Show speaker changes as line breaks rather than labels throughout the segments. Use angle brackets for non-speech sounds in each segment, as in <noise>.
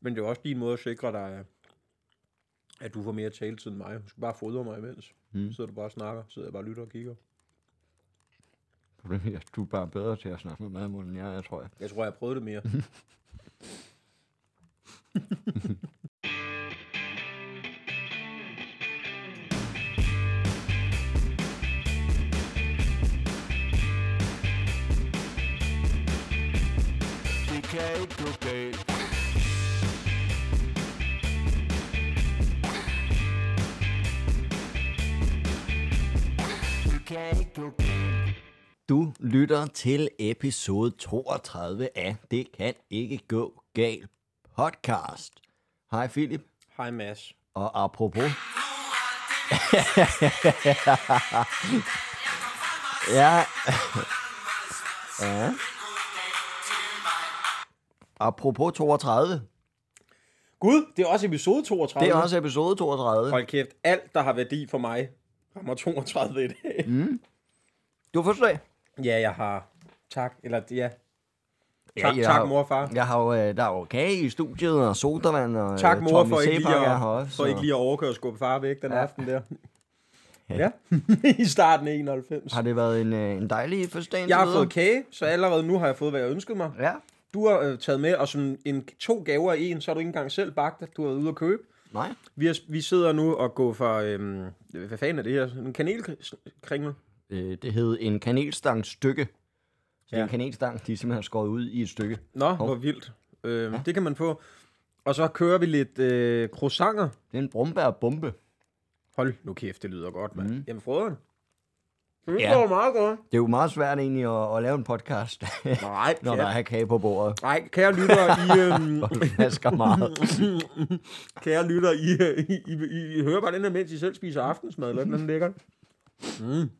Men det er også din måde at sikre dig, at du får mere taletid end mig. Du skal bare fodre mig imens. Mm. Så sidder du bare og snakker, sidder jeg bare og lytter og kigger.
Problemet er, at du er bare bedre til at snakke med madmunden, end jeg er, tror jeg.
Jeg tror, jeg har prøvet det mere.
Det kan ikke gå galt. Du lytter til episode 32 af Det kan ikke gå galt podcast. Hej Philip,
Hej Mads.
og apropos... <laughs> ja. ja. Apropos 32.
Gud, det er også episode 32.
Det er også episode 32.
Hold kæft, alt der har værdi for mig rammer 32 i dag. Mm.
Du har fødselsdag.
Ja, jeg har. Tak. Eller ja.
Ja,
Tak,
jeg
tak
har-
mor og far.
Jeg har jo, øh, der er jo kage i studiet, og sodavand, og
Tak
øh,
mor for ikke, lige
er
at,
også,
for ikke
og-
lige at overkøre og skubbe far væk den
Ja.
aften der. Ja, <laughs> i starten af 91.
Har det været en, øh, en dejlig fødselsdag? indtil
Jeg har
videre?
fået kage, så allerede nu har jeg fået, hvad jeg ønskede mig.
Ja.
Du har øh, taget med, og som en, to gaver i en, så har du ikke engang selv bagt det. Du har været ude at købe.
Nej.
Vi, har, vi sidder nu og går for, øhm, hvad fanden er det her? En kanelkringel?
Øh, det hed en kanelstang stykke. Så ja. er en kanelstang, de simpelthen har skåret ud i et stykke.
Nå, hvor vildt. Øhm, ja. Det kan man få. Og så kører vi lidt øh, croissanter.
Det er en brumbær-bombe.
Hold nu kæft, det lyder godt, mand. Mm. Jamen, frøden. Det
Ja.
meget godt.
Det er jo meget svært egentlig at, at lave en podcast, <laughs>
Nej,
når der er kage på bordet.
Nej, kære lytter, I, <laughs> øhm,
flasker meget. <laughs>
kære lytter, I, øh, I, I, I, I hører bare den her, mens I selv spiser aftensmad, eller den lækker. Mm.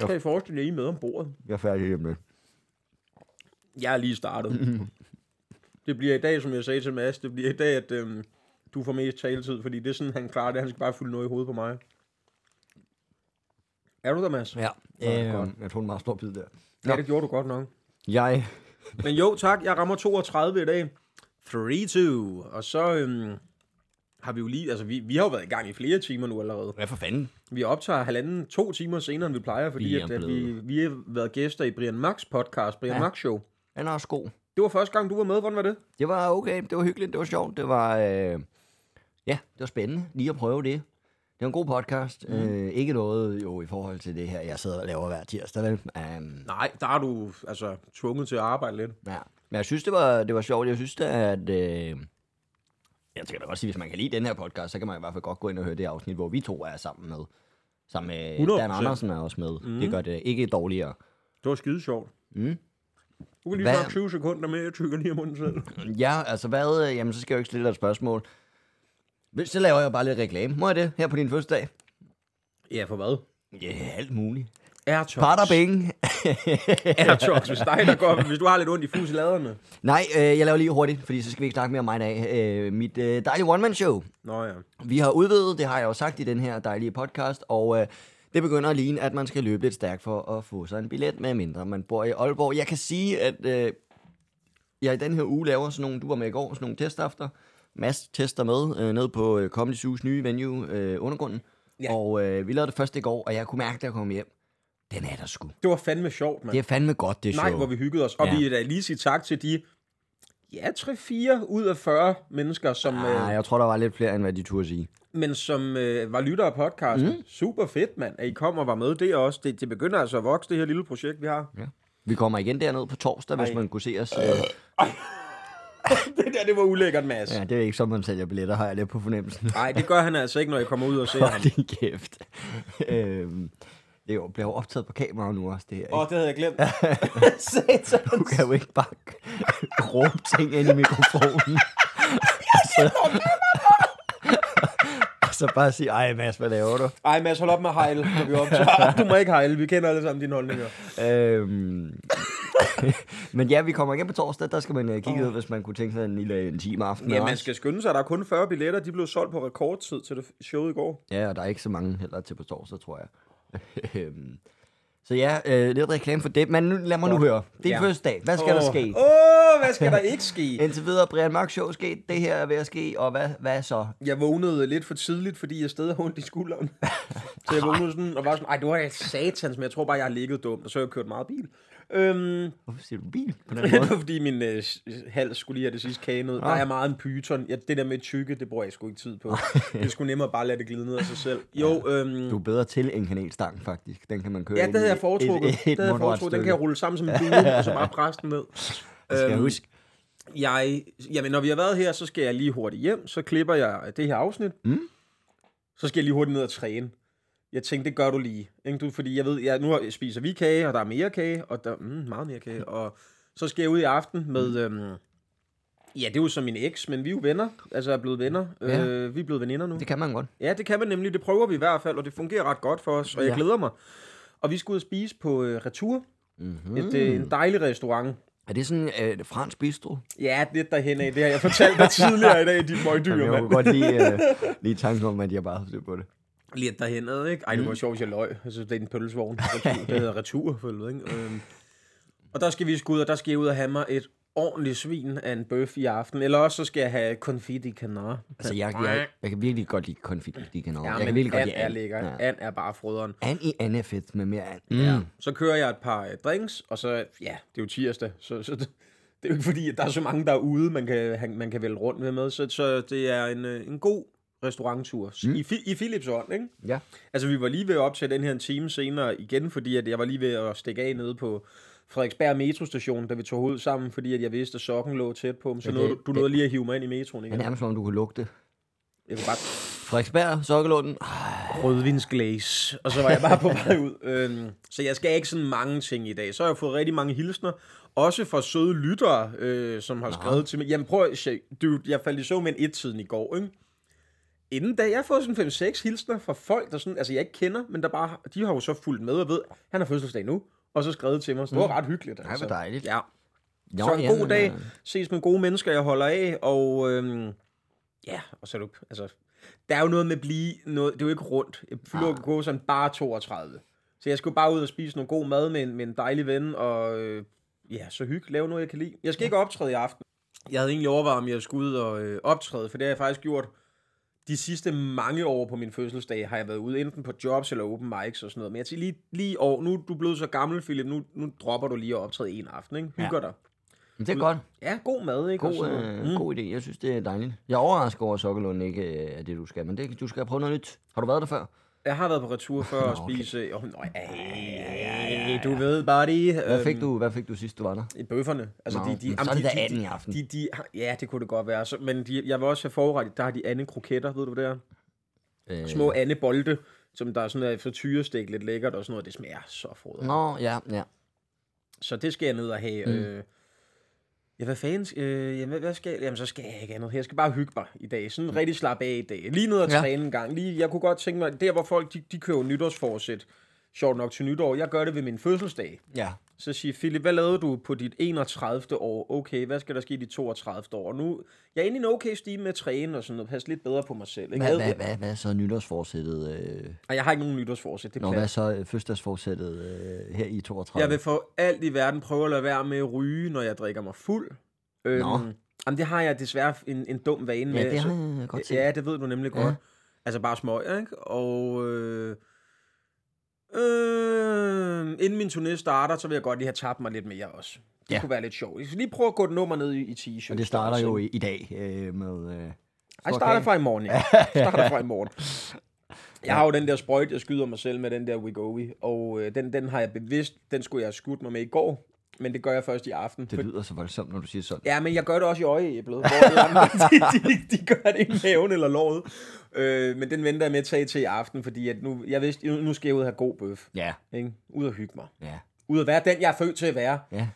Kan I forestille jer, I er med om bordet?
Jeg er færdig lidt.
Jeg er lige startet. <laughs> det bliver i dag, som jeg sagde til Mads, det bliver i dag, at øhm, du får mest taletid, fordi det er sådan, han klarer det. Han skal bare fylde noget i hovedet på mig. Er du der, Mads?
Ja,
Nå,
øh,
godt.
jeg tog en meget stor bid der.
Ja, det gjorde du godt nok.
Jeg,
Men jo, tak. Jeg rammer 32 i dag. 3-2. Og så øhm, har vi jo lige... Altså, vi, vi har jo været i gang i flere timer nu allerede.
hvad for fanden?
Vi optager halvanden, to timer senere, end vi plejer, fordi
Vi
at, at vi,
blevet-
vi har været gæster i Brian Max podcast, Brian
Ja.
Max Show.
Den er også god.
Det var første gang, du var med. Hvordan var det?
Det var okay, det var hyggeligt, det var sjovt, det var, øh, ja, det var spændende lige at prøve det. Det var en god podcast, mm. øh, ikke noget jo i forhold til det her, jeg sidder og laver hver tirsdag, vel? Um,
Nej, der er du altså tvunget til at arbejde lidt.
ja. Men jeg synes, det var, det var sjovt, jeg synes at, øh, jeg skal da godt sige, hvis man kan lide den her podcast, så kan man i hvert fald godt gå ind og høre det afsnit, hvor vi to er sammen med. Sammen med
100%.
Dan Andersen er også med. Mm. Det gør det ikke dårligere.
Det var skide sjovt.
Mm.
Du kan lige
Hvad-
snakke 20 sekunder med, jeg tykker lige om munden selv. <laughs>
Ja, altså hvad, øh, jamen så skal jeg jo ikke stille dig et spørgsmål. Så laver jeg bare lidt reklame. Må jeg det her på din fødselsdag?
Ja, for hvad?
Ja, alt muligt.
Airtox.
Parter Bing.
Airtox, hvis, dig, der går, hvis du har lidt ondt i fusladerne.
Nej, øh, jeg laver lige hurtigt, fordi så skal vi ikke snakke mere om mig i dag. Øh, mit øh, dejlige one-man-show.
Nå ja.
Vi har udvidet, det har jeg jo sagt i den her dejlige podcast, og øh, det begynder at ligne, at man skal løbe lidt stærkt for at få sig en billet, med mindre man bor i Aalborg. Jeg kan sige, at øh, jeg i den her uge laver sådan nogle, du var med i går, sådan nogle testafter. Mads tester med øh, ned på øh, Comedy Zoo's nye venue, øh, Undergrunden.
Ja.
Og øh, vi lavede det først i går, og jeg kunne mærke, da jeg kom hjem, den er der sgu.
Det var fandme sjovt, mand.
Det er fandme godt, det show.
Nej, hvor vi hyggede os. Og
Ja.
vi vil da lige sige tak til de, ja, 3-4 ud af 40 mennesker, som,
Ah,
øh,
jeg tror, der var lidt flere, end hvad de turde sige.
men som øh, var lyttere af podcasten. Mm. Super fedt, mand, at I kom og var med. Det er også, det, det begynder altså at vokse, det her lille projekt, vi har.
Ja. Vi kommer igen derned på torsdag, hvis
Ej.
man kunne se os. Øh, <laughs>
det der, det var ulækkert, Mads.
ja, det er ikke som man sælger billetter, har jeg lidt på fornemmelsen.
Nej, det gør han altså ikke, når jeg kommer ud og ser ham.
Hold kæft. øhm, det er jo, bliver jo optaget på kamera nu også, det her.
Åh, oh, det havde jeg glemt. <laughs> Satan.
Du kan jo ikke bare råbe ting ind i mikrofonen. <laughs> så, og så bare sige, ej Mads, hvad laver du?
Ej, Mads, hold op med at hejle, når vi optager. <laughs> Du må ikke hejle, vi kender alle sammen dine holdninger.
Øhm, men ja, vi kommer igen på torsdag, der skal man uh, kigge ud, hvis man kunne tænke sig en lille en time aften.
Ja, man skal skynde sig. Der er kun 40 billetter. De blev solgt på rekordtid til det show i går.
Ja, og der er ikke så mange heller til på torsdag, tror jeg. <laughs> Øhm, Så ja, øh, lidt reklame for det. Men nu, lad mig nu høre. Det er
Ja.
første dag. Hvad skal oh. der ske?
Åh, oh, hvad skal der <laughs> ikke ske?
Indtil videre, Brian Mørk Show sket. Det her er ved at ske, og hvad, hvad så?
Jeg vågnede lidt for tidligt, fordi jeg stadig har ondt i skulderen. <laughs> så jeg vågnede sådan, og var sådan, ej, det var da satans, men jeg tror bare, jeg har ligget dumt, og så har jeg kørt meget bil. Øhm,
Hvorfor siger du bil på den
det <laughs>
måde?
fordi min øh, hals skulle lige have det sidste kage ned. Der er meget en pyton. Ja, det der med tykke, det bruger jeg sgu ikke tid på. det sgu nemmere bare lade det glide ned af sig selv. Jo, øhm,
Du er bedre til en kanelstang, faktisk. Den kan man køre
ja, det havde jeg foretrukket.
Et, et, et
det havde jeg foretrukket. Den kan jeg rulle sammen som en bue, og så bare <laughs> presse den ned.
Det skal jeg
Øhm,
huske.
Jeg, jamen, når vi har været her, så skal jeg lige hurtigt hjem. Så klipper jeg det her afsnit.
Mm.
Så skal jeg lige hurtigt ned og træne. Jeg tænkte, det gør du lige. Ikke? Du, fordi jeg ved, jeg, nu spiser vi kage, og der er mere kage, og der mm, meget mere kage. Og så skal jeg ud i aften med... Øhm, ja, det er jo som min eks, men vi er jo venner. Altså er blevet venner.
Ja.
Øh, vi er blevet veninder nu.
Det kan man godt.
Ja, det kan man nemlig. Det prøver vi i hvert fald, og det fungerer ret godt for os, og jeg
Ja.
glæder mig. Og vi skal ud og spise på øh, Retur.
Mm-hmm.
Et, øh, en dejlig restaurant.
Er det sådan øh, fransk bistro?
Ja, lidt derhen af. Det har jeg fortalt dig <laughs> tidligere i dag, dit møgdyr,
Jamen, jeg
mand.
kunne godt lide, øh, <laughs> lige tanken om, at jeg bare har på det.
Lidt derhen ad, ikke? Ej, det var sjovt, hvis jeg løg. Altså, det er en pølsevogn. Retur. <laughs> Det hedder retur, for helvede, ikke? Øhm. Og der skal vi sgu ud, og der skal jeg ud og have mig et ordentligt svin af en bøf i aften. Eller også så skal jeg have confit i canar.
Altså, jeg, jeg, jeg kan virkelig godt lide konfit i kanoner.
Ja,
jeg kan virkelig godt
and
lide
er
and.
lækker.
Ja.
And er bare frøderen.
And i and er fedt med mere and. Mm.
Ja. Så kører jeg et par øh, drinks, og så, ja, det er jo tirsdag, så, så det, det er jo ikke fordi, at der er så mange, der er ude, man kan, han- man kan vælge rundt med med. Så, så det er en, øh, en god restauranttur mm. i, i Philips ånd, ikke?
Ja.
Altså, vi var lige ved op til den her en time senere igen, fordi at jeg var lige ved at stikke af nede på Frederiksberg metrostation, da vi tog ud sammen, fordi at jeg vidste, at sokken lå tæt på. Så
Ja, det-
nåede, du
det-
nåede lige at hive mig ind i metroen
Det
igen.
er nærmest som om, du kunne lugte.
Jeg kunne bare
Frederiksberg, Sokkelunden.
rødvinsglæs, og så var jeg bare på vej ud. Øhm, så jeg skal ikke sådan mange ting i dag. Så har jeg fået rigtig mange hilsner, også fra søde lyttere, øh, som har skrevet til mig. Jamen prøv at dude, jeg faldt i søvn med en et-tiden i går, ikke? Inden da, jeg har fået sådan 5-6 hilsner fra folk, der sådan, altså jeg ikke kender, men der bare, de har jo så fulgt med og ved, han har fødselsdag nu, og så skrevet til mig. Så det var ret hyggeligt. Altså.
dejligt.
Ja,
Nå,
så en
ja,
god
men,
dag,
øh,
ses med gode mennesker, jeg holder af, og øhm, ja, og så er du, altså, der er jo noget med at blive, noget, det er jo ikke rundt. Jeg fylder
ah.
gå sådan bare 32. Så jeg skulle bare ud og spise noget god mad med en, med en dejlig ven, og øh, ja, så hygge, lave noget, jeg kan lide. Jeg skal ikke optræde i aften. Jeg havde egentlig overvejet, om jeg skulle ud og øh, optræde, for det har jeg faktisk gjort de sidste mange år på min fødselsdag, har jeg været ude, enten på jobs eller open mics og sådan noget. Men jeg tænker lige, lige år, nu er du blevet så gammel, Philip, nu, nu dropper du lige at optræde en aften, ikke? Hygger dig.
Men det er godt.
Ja, god mad, ikke?
God, øh, god idé. Jeg synes, det er dejligt. Jeg er overrasket over, at Sokkelunden ikke øh, er det, du skal. Men det, du skal prøve noget nyt. Har du været der før?
Jeg har været på retur før og
okay.
spise... Oh, nøj, ej, du ved, buddy.
Hvad fik, du, hvad fik du sidst, du var der?
I bøfferne. Altså,
Nå,
de, de,
men så
jamen,
er det
de,
da
de,
18 i aften.
De, de, ja, det kunne det godt være. Så, men de, jeg vil også forret, der har de ande kroketter, ved du hvad det er?
Øh,
Små ande bolde, som der er sådan en frityrestik lidt lækkert og sådan noget. Det smager så frodigt.
Nå, ja, ja.
Så det skal jeg ned og have.
Mm.
Mm. Øh, ja, hvad fanden øh, jamen, hvad skal jeg? Jamen, så skal jeg ikke andet. Jeg skal bare hygge mig i dag. Sådan rigtig slappe af i dag. Lige ned og
Ja.
træne en gang. Lige, jeg kunne godt tænke mig, der hvor folk, de, de køber nytårsforsæt, sjovt nok til nytår, jeg gør det ved min fødselsdag.
Ja.
Så siger Philip, hvad lavede du på dit 31. år? Okay, hvad skal der ske i dit 32. år? Nu, jeg er inde i en okay stime med at træne og sådan noget. Passe lidt bedre på mig selv. Ikke?
Hvad, hvad, hvad, hvad så nytårsforsættet? Øh...
Ej, jeg har ikke nogen nytårsforsæt. Det
Nå,
Nå,
hvad så øh, fødselsdagsforsættet øh, her i 32?
Jeg vil for alt i verden prøve at lade være med at ryge, når jeg drikker mig fuld. Øhm,
Nå.
Jamen, det har jeg desværre en, en dum vane med.
ja, det har jeg godt set.
Ja, det ved du nemlig
Ja.
godt. Altså bare smøg, ikke? Og øh, øh, inden min turné starter, så vil jeg godt lige have tabt mig lidt mere også. Det
Ja.
kunne være lidt sjovt. Jeg skal lige prøve at gå et nummer ned i, i t-shirt.
Og det starter jo i, i dag øh, med... Øh,
Jeg
stor <laughs>
starter fra i morgen, ja. starter fra i morgen. Jeg har jo den der sprøjt, jeg skyder mig selv med den der Wegovy, og øh, den, den har jeg bevidst, den skulle jeg have skudt mig med i går, men det gør jeg først i aften.
Det lyder så voldsomt, når du siger sådan.
Ja, men jeg gør det også i øjeæblet, hvor andre, <laughs> de, de, de gør det i maven eller låret. Øh, men den venter jeg med at tage til i aften, fordi at nu, jeg vidste, nu skal jeg ud og have god bøf.
Ja,
Ikke? Ud og hygge mig.
ja,
Ud at være den, jeg er født til at være.
ja.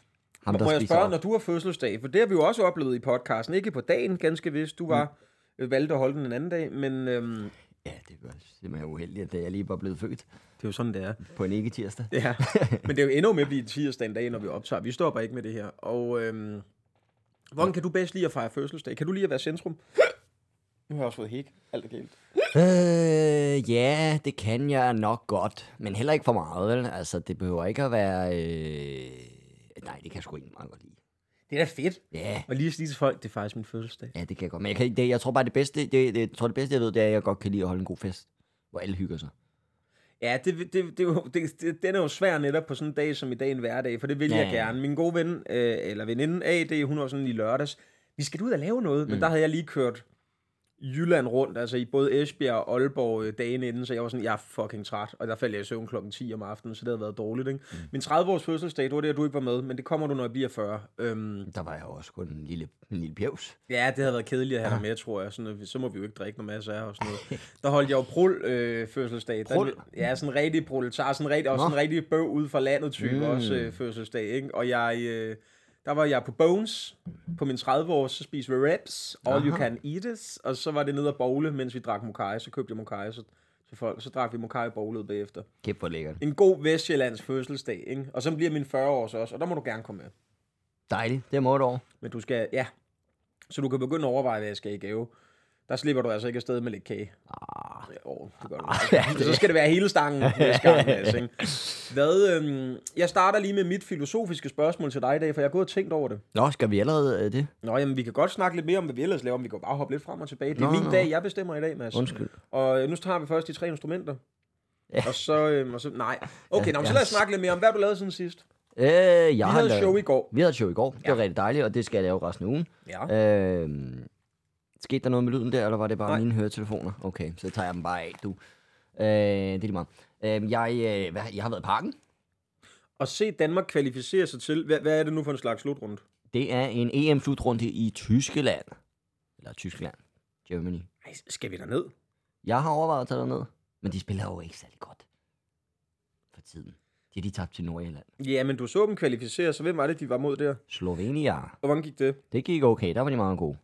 Ham, der
må jeg spørge,
op.
når du har fødselsdag, for det har vi jo også oplevet i podcasten, ikke på dagen ganske vist, du var mm. valgte at holde den en anden dag, men øhm,
Ja, det var simpelthen uheldigt, at jeg lige var blevet født
det er jo sådan, det er.
på en ikke-tirsdag.
Ja, <laughs> men det er jo endnu med at blive tirsdag en dag, når vi optager. Vi stopper ikke med det her. Og øhm, hvordan kan du bedst lide at fejre fødselsdag? Kan du lide at være centrum? Nu har jeg også fået hæk. Alt er galt.
Øh, ja, det kan jeg nok godt. Men heller ikke for meget, vel? Altså, det behøver ikke at være... Øh... Nej, det kan jeg sgu ikke meget godt lide.
Det er da fedt.
Ja,
Og lige at sige til folk, det er faktisk min fødselsdag.
ja, det kan jeg godt. Men jeg, kan, det, jeg tror bare, det bedste, det, det, jeg tror, det bedste, jeg ved, det er, at jeg godt kan lide at holde en god fest. Hvor alle hygger sig.
Ja, det, det, det, det, det, den er jo svær netop på sådan en dag som i dag en hverdag, for det vil
Ja,
jeg gerne. Min gode ven, øh, eller veninde AD, hun var sådan i lørdags, vi skal ud og lave noget, mm. men der havde jeg lige kørt Jylland rundt, altså i både Esbjerg og Aalborg øh, dagen inden, så jeg var sådan, jeg er fucking træt, og der faldt jeg i søvn klokken 10 om aftenen, så det havde været dårligt, ikke? Mm. Min 30-års fødselsdag, det var det, at du ikke var med, men det kommer du, når jeg bliver 40. Øhm,
Der var jeg også kun en lille, en lille pjevs.
Ja, det havde været kedeligt at have dig med, tror jeg. Sådan, så må vi jo ikke drikke noget masse af og sådan noget. Der holdt jeg jo prul øh, fødselsdag. Der-
Prul?
Ja, sådan en rigtig proletar, sådan en rigtig, også en rigtig bøv ud fra landet type
mm.
også øh, fødselsdag, ikke? Og jeg, øh, der var jeg på Bones på min 30 år, så spiste vi reps, all you
Aha.
can eat it, og så var det nede at bowle, mens vi drak mokai, så købte jeg mokai, så, til folk, så drak vi mokai bowlet bagefter.
Kæft hvor lækkert.
En god Vestjyllands fødselsdag, ikke? Og så bliver min 40 års også, og der må du gerne komme med.
Dejligt. Det er måde over.
Men du skal, ja. Så du kan begynde at overveje, hvad jeg skal i gave. Der slipper du altså ikke afsted med lidt kage.
Ah,
åh, det gør du.
ja,
ikke. Så skal det være hele stangen <laughs> næste gang, Mads, ikke? Hvad, øhm, jeg starter lige med mit filosofiske spørgsmål til dig i dag, for jeg har gået og tænkt over det.
Nå, skal vi allerede øh, det?
Nå, jamen, vi kan godt snakke lidt mere om, hvad vi ellers laver, men vi kan jo bare hoppe lidt frem og tilbage. Det er
Nå,
min
nå.
dag, jeg bestemmer i dag, Mads.
Undskyld.
Og øh, nu tager vi først de tre instrumenter.
Ja.
Og så, øhm, og så, nej. Okay,
Ja,
nå, så lad os snakke lidt mere om, hvad du lavet siden sidst?
Øh, jeg
Vi
har
havde
lavet-
show i går.
Vi havde show i går. Det var
Ja.
rigtig dejligt, og det skal jeg lave resten af ugen.
Ja.
Øh, skete der noget med lyden der, eller var det bare
Nej.
mine høretelefoner? Okay, så tager jeg dem bare af, du. Øh, det er lige meget. Øh, jeg, øh, hvad, jeg har været i parken.
Og se Danmark kvalificere sig til, hvad, hvad er det nu for en slags slutrunde?
Det er en EM-slutrunde i Tyskland. Eller Tyskland. Germany.
Ej, skal vi derned?
Jeg har overvejet at tage ned, men de spiller jo ikke særlig godt. For tiden. De er de tabt til Nordjylland.
Ja, men du så dem kvalificere, så hvem var det, de var mod der?
Slovenia.
Hvordan gik det?
Det gik okay, der var de meget gode.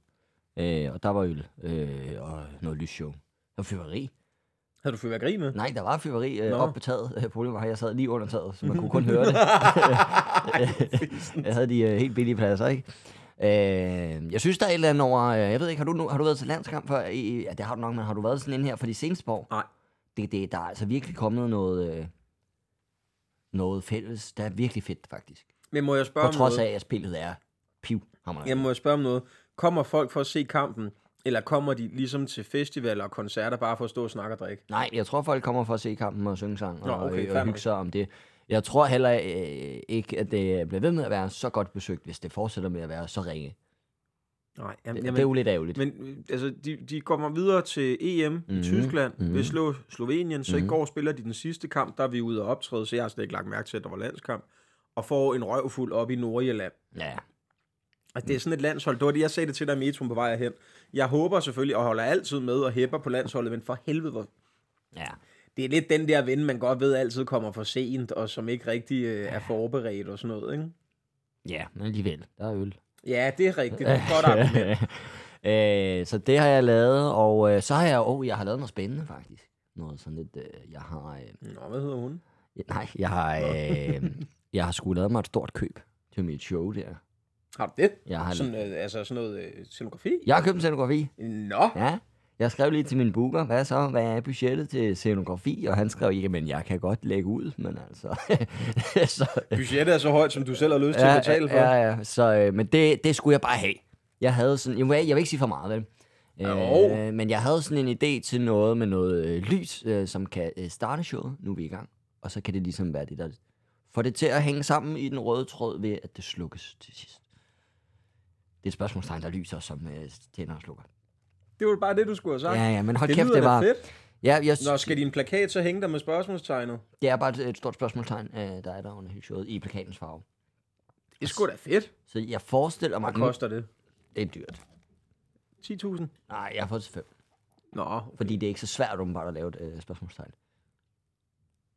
Øh, og der var øl øh, og noget lysshow. Der var fyrværkeri.
Havde du fyrværkeri med?
Nej, der var fyrværkeri øh,
Nå.
op på taget. Øh, Problemet var, at jeg sad lige under taget, så man kunne kun høre det. <laughs> <laughs> jeg havde de øh, helt billige pladser, ikke? Øh, jeg synes, der er et eller andet over... Øh, jeg ved ikke, har du, nu, har du været til landskamp før? I, ja, det har du nok, men har du været sådan en her for de seneste år?
Nej.
Det, det, der er altså virkelig kommet noget... Øh, noget fælles. Der er virkelig fedt, faktisk.
Men må jeg spørge
På
om
trods af,
noget?
at spillet er piv.
Jeg må jeg spørge om noget. Kommer folk for at se kampen, eller kommer de ligesom til festivaler og koncerter bare for at stå og snakke og drikke?
Nej, jeg tror, folk kommer for at se kampen og synge sang og,
Nå, okay,
øh,
fair
og hygge sig om det. Jeg tror heller øh, ikke, at det bliver ved med at være så godt besøgt, hvis det fortsætter med at være så ringe.
Nej,
Det,
jamen,
det er jo lidt ærgerligt.
Men altså, de, de kommer videre til EM mm-hmm. i
Mhm,
Tyskland, mm-hmm.
mhm.
vil slå Slovenien, så mm-hmm. i
Mhm.
går spiller de den sidste kamp, der er vi ude og optræde, så jeg har slet ikke lagt mærke til, at der var landskamp, og får en røvfuld op i Nordjylland.
Ja,
Altså, det er sådan et landshold. Det var det, jeg sagde det til dig i metroen på vej hen. Jeg håber selvfølgelig, og holder altid med og hæpper på landsholdet, men for helvede, hvor...
ja.
det er lidt den der ven, man godt ved altid kommer for sent, og som ikke rigtig øh, er forberedt og sådan noget, ikke?
Ja, men alligevel. Der er øl.
Ja, det er rigtigt. Det er godt argument. <laughs>
øh, så det har jeg lavet, og øh, så har jeg, oh, jeg har lavet noget spændende faktisk. Noget sådan lidt, øh, jeg har, øh,
Nå, hvad hedder hun?
nej, jeg har, øh, jeg har sgu lavet mig et stort køb til mit show der.
Har du det?
Jeg har,
Sådan, øh, altså sådan noget øh, scenografi?
jeg har købt en scenografi.
Nå,
Ja, jeg skrev lige til min booker, hvad så, hvad er budgettet til scenografi? Og han skrev, ikke, men jeg kan godt lægge ud, men altså... <laughs> så,
budgettet er så højt, som du selv har lyst til at betale for.
Ja, ja, så, øh, men det, det skulle jeg bare have. Jeg havde sådan, jeg jeg vil ikke sige for meget, vel?
Jo.
Øh, men jeg havde sådan en idé til noget med noget øh, lys, øh, som kan øh, starte showet. Nu er vi i gang. Og så kan det ligesom være det, der får det til at hænge sammen i den røde tråd ved, at det slukkes til sidst. Det er et spørgsmålstegn, der lyser, som øh, tænder og slukker.
Det var bare det, du skulle have sagt.
Ja, ja, men hold
det
kæft, det var...
fedt.
Ja, jeg,
Nå, skal din plakat så hænge der med spørgsmålstegnet?
det er bare et, et stort spørgsmålstegn, øh, der er der under showet, i plakatens farve.
Det er sgu da fedt.
Så jeg forestiller mig...
Hvad koster det?
Det er dyrt.
10.000?
Nej, jeg har fået til fem.
Nå, okay.
Fordi det er ikke så svært åbenbart at lave et øh, spørgsmålstegn.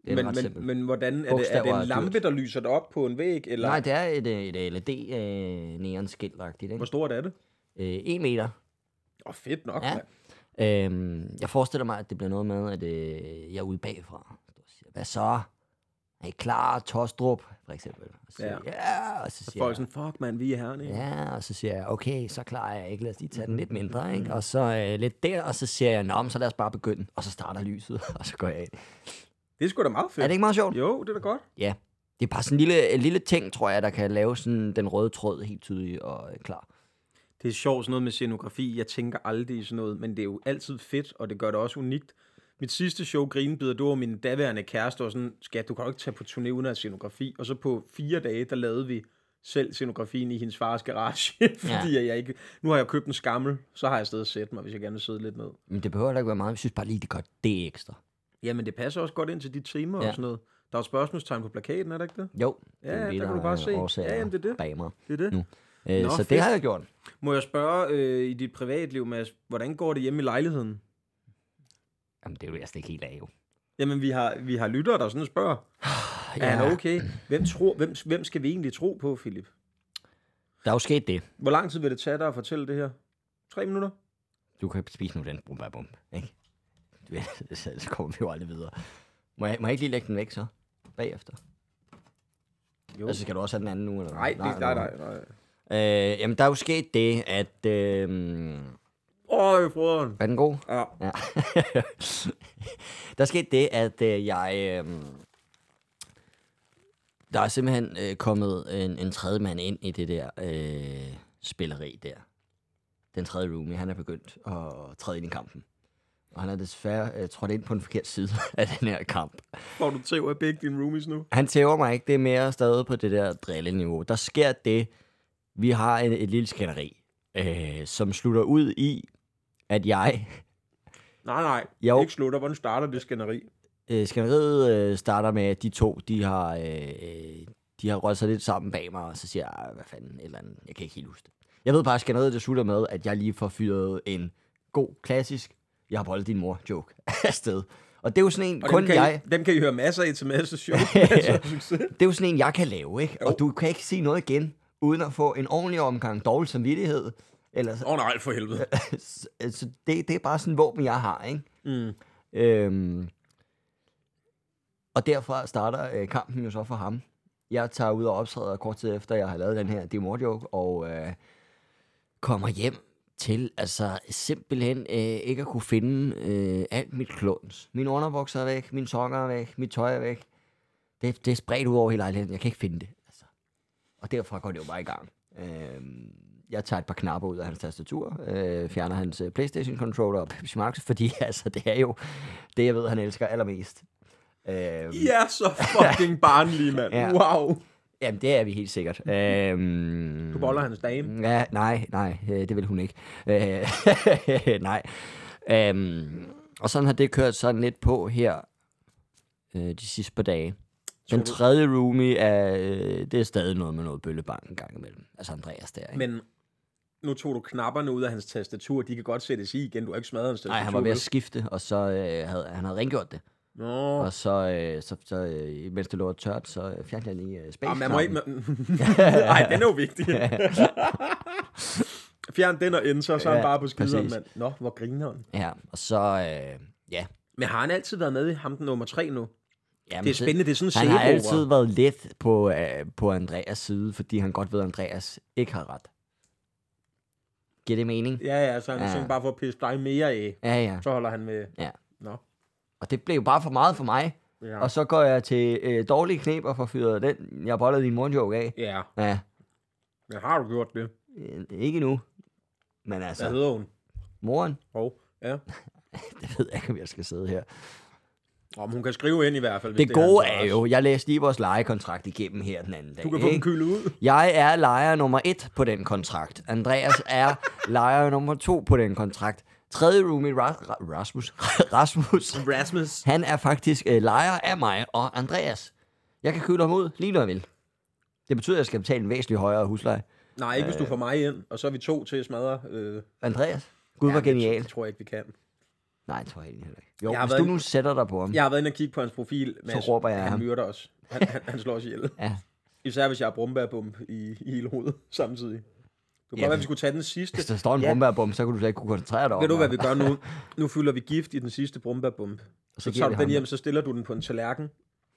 Det er
men,
ret
men,
simpelt.
men hvordan er det, er det en lampe,
dyrt.
der lyser dig op på en væg? Eller
Nej, det er et, øh, et LED øh, neon skiltagtigt,
hvor stort er det?
Øh, en meter.
Åh, oh, fedt nok.
Ja.
Ja.
Øhm, jeg forestiller mig, at det bliver noget med, at øh, jeg er ude bagfra. Og siger, Hvad så? er I klar, Tostrup, for eksempel? Og så
Ja.
ja, og så siger
folk
jeg,
sådan, fuck man, vi er her, ikke?
ja, og så siger jeg, okay, så klarer jeg ikke, lad os lige tage den lidt mindre, ikke? Og så øh, lidt der, og så siger jeg, nå, så lad os bare begynde. Og så starter lyset, <laughs> og så går jeg ind.
Det er sgu da meget fedt.
Er det ikke meget sjovt?
Jo, det er da godt.
Ja. Det er bare sådan en lille, en lille ting, tror jeg, der kan lave sådan den røde tråd helt tydelig og øh, klar.
Det er sjovt sådan noget med scenografi. Jeg tænker aldrig i sådan noget, men det er jo altid fedt, og det gør det også unikt. Mit sidste show, Grinebider, det var min daværende kæreste, og sådan, skat, du kan jo ikke tage på turné uden at scenografi. Og så på fire dage, der lavede vi selv scenografien i hendes fars garage, <laughs> fordi ja. jeg ikke... Nu har jeg købt en skammel, så har jeg stadig sætte mig, hvis jeg gerne vil sidde lidt med.
Men det behøver heller ikke være meget. Vi synes bare lige, det gør det ekstra.
Jamen, det passer også godt ind til de temaer
Ja.
og sådan noget. Der er spørgsmålstegn på plakaten, er der ikke det?
Jo,
Ja,
det er
der
lige,
kan du
der
bare
er
se. Ja, jamen, det er det.
bag mig.
Det er det.
Nu. Øh,
Nå,
så
fedt.
det har jeg gjort.
Må jeg spørge øh, i dit privatliv, Mads, hvordan går det hjemme i lejligheden?
Jamen, det er jo jeg slet ikke helt af, jo.
Jamen, vi har, vi har lyttere, der sådan spørger. Er han okay? Hvem, tror, hvem, hvem skal vi egentlig tro på, Philip?
Der er jo sket det.
Hvor lang tid vil det tage dig at fortælle det her? Tre minutter?
Du kan spise nu den brumbærbum, ikke? <laughs> Så, kommer vi jo aldrig videre. Må jeg, må jeg ikke lige lægge den væk så? Bagefter?
Jo.
Altså, skal du også have den anden nu? Eller?
Nej, det er nej, nej, nej.
Øh, jamen, der er jo sket det, at... Øh,
Øj, froderen.
er den god?
Ja.
Ja. <laughs> der er sket det, at øh, jeg... Øh, der er simpelthen øh, kommet en, en tredje mand ind i det der øh, spilleri der. Den tredje roomie, han er begyndt at træde ind i kampen. Og han er desværre øh, trådt ind på den forkerte side <laughs> af den her kamp.
Får du tæv af begge dine roomies nu?
Han tæver mig ikke, det er mere stadig på det der drilleniveau. Der sker det, vi har et, et lille skænderi, øh, som slutter ud i, at jeg <laughs>
Nej, nej.
Jo.
Ikke slutter. Hvordan starter det skænderi?
Øh, skænderiet øh, starter med, at de to, de har, øh, de har rødt sig lidt sammen bag mig, og så siger jeg, "Ah, hvad fanden, eller andet, jeg kan ikke helt huske det. Jeg ved bare, at skænderiet det slutter med, at jeg lige får fyret en god, klassisk, jeg har boldet din mor joke <laughs> afsted. Og det er jo sådan en,
Og
kun
dem kan,
jeg,
I, dem kan I høre masser af til masser show. <laughs>
det er jo sådan en, jeg kan lave, ikke? Og du kan ikke sige noget igen, uden at få en ordentlig omgang dårlig samvittighed. Eller,
Åh oh, nej, for helvede. <laughs>
så det, det er bare sådan en våben, jeg har, ikke?
Mm.
Øhm, og derfra starter øh, kampen jo så for ham. Jeg tager ud og optræder kort tid efter, jeg har lavet den her demo joke, og øh, kommer hjem til altså simpelthen øh, ikke at kunne finde øh, alt mit klons. Mine underbukser er væk, mine sokker er væk, mit tøj er væk. Det, det er spredt ud over hele lejligheden. Jeg kan ikke finde det. Altså. Og derfra går det jo bare i gang. Øh, jeg tager et par knapper ud af hans tastatur, øh, fjerner hans øh, Playstation controller og Pepsi Max, fordi <laughs> altså, det er jo det, jeg ved, han elsker allermest. Øh,
I er så fucking barnlige, mand. <laughs>
Ja.
Wow.
Jamen, det er vi helt sikkert. <laughs> Øh,
Du boller hans dame.
Ja, nej, nej, øh, det vil hun ikke. Øh, <laughs> nej. Øhm, og sådan har det kørt sådan lidt på her øh, de sidste par dage. Den tredje roomie er, øh, det er stadig noget med noget bøllebank en gang imellem. Altså Andreas der, ikke?
Men nu tog du knapperne ud af hans tastatur. De kan godt sættes i igen. Du har ikke smadret hans tastatur.
Nej, han var ved at skifte, og så øh, havde han havde rengjort det.
Nå.
Og så, øh, så, så øh, mens det lå tørt, så øh, fjernede jeg lige øh, space
Ah, man må ikke... Nej, <laughs> den er jo vigtig. <laughs> Fjern den og enter, så er han bare på skideren, mand. Nå, hvor griner han.
Ja, og så, øh, ja.
Men har han altid været med i ham den nummer tre nu?
Jamen,
Det er spændende, det er sådan en
Han har altid været lidt på, øh, på Andreas side, fordi han godt ved, at Andreas ikke har ret. Giver det mening?
Ja, ja, så han
Ja.
bare for at pisse dig mere af.
Ja, ja.
Så holder han med...
ja.
Nå.
Og det blev jo bare for meget for mig.
Ja.
Og så går jeg til øh, dårlige knep og får fyret den, jeg bollede din morgenjoke af.
Ja,
Ja,
men har du gjort det?
øh, ikke nu. Men
Hvad
altså,
hedder hun?
moren,
Hov, ja. <laughs>
det ved jeg ikke, om jeg skal sidde her.
Om hun kan skrive ind i hvert fald, hvis
Det
det,
gode er
adresse.
jo, jeg læste lige vores lejekontrakt igennem her den anden dag.
Du kan få den kølet ud.
Jeg er lejer nummer et på den kontrakt. Andreas er <laughs> lejer nummer to på den kontrakt. Tredje roomie, Ra- Ra- Rasmus, <laughs> Rasmus,
Rasmus.
han er faktisk øh, lejer af mig og Andreas. Jeg kan køle ham ud lige når jeg vil. Det betyder, at jeg skal betale en væsentlig højere husleje.
Nej, ikke hvis du får mig ind, og så er vi to til at smadre. Øh,
Andreas, Gud var
ja,
genial.
Det tror jeg ikke, vi kan.
Nej, det tror jeg heller ikke. Jo,
Jeg
hvis du nu sætter dig på ham.
Jeg har været inde og kigge på hans profil. Mads.
råber jeg
Han
ham.
myrder os. Han, han, han slår os ihjel.
Ja.
Især hvis jeg har brumbærbump i, i hele hovedet samtidig. Kunne godt være, vi skulle tage den sidste.
Hvis der står en
Ja.
brumbærbom, så kan du slet ikke kunne koncentrere dig om
Ved du, hvad vi gør nu? <laughs> Nu fylder vi gift i den sidste brumbærbump. Så, så
giver
tager du den hjem, så stiller du den på en tallerken.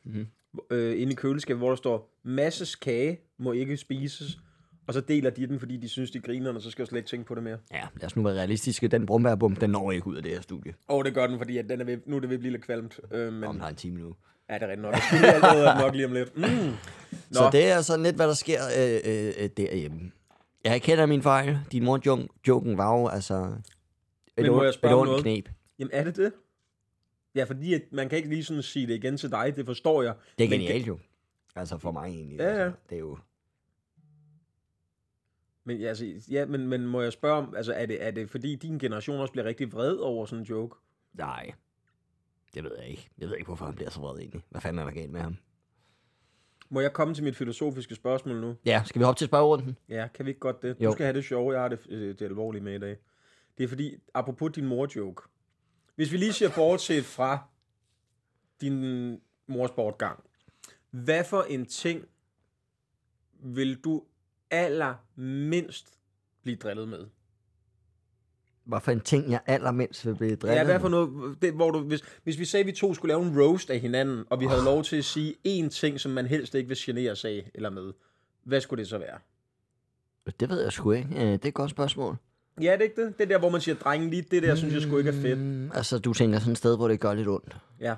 Mhm.
øh, inde i køleskabet, hvor der står, masses kage må ikke spises, og så deler de den, fordi de synes, de griner, og så skal jeg slet ikke tænke på det mere.
Ja, lad os nu være realistiske. Den brumbærbom, den når ikke ud af det her studie.
Og det gør den, fordi at den er ved, nu er det ved at blive lidt kvalmt. Øh, men,
Om er en time nu.
ja, det er rigtigt nok. Jeg skulle allerede nok lige om lidt. Mm. <laughs> Nå,
Så det er sådan lidt, hvad der sker øh, øh, øh, derhjemme. Jeg kender min fejl. Din mor-joken var jo altså... Et,
Men må jeg spørge
et
noget?
knep.
jamen er det det? Ja, fordi at man kan ikke lige sådan sige det igen til dig, det forstår jeg.
Det er
Men
genialt jo. Altså for mig egentlig.
Ja, ja.
Altså, det er jo...
Men, ja, altså, ja, men, men må jeg spørge om, altså er det, er det fordi din generation også bliver rigtig vred over sådan en joke?
Nej. Det ved jeg ikke. Jeg ved ikke, hvorfor han bliver så vred egentlig. Hvad fanden er der galt med ham?
Må jeg komme til mit filosofiske spørgsmål nu?
Ja, skal vi hoppe til spørgerunden?
Ja, kan vi ikke godt det?
Jo.
Du skal have det sjove, jeg har det, øh, det alvorlige med i dag. Det er fordi, apropos din mor-joke. Hvis vi lige ser bortset fra din mors bortgang. Hvad for en ting vil du allermindst blive drillet med?
Hvad for en ting, jeg allermindst vil blive drillet
Ja, hvad for noget, det, hvor du, hvis, hvis vi sagde, at vi to skulle lave en roast af hinanden, og vi havde lov til at sige én ting, som man helst ikke vil genere sig af eller med, hvad skulle det så være?
Det ved jeg sgu ikke. Øh, Det er et godt spørgsmål.
Ja, det er ikke det. Det er der, hvor man siger, drengen lige, det der, synes jeg sgu ikke er fedt.
Mm, altså, du tænker sådan et sted, hvor det gør lidt ondt.
Ja.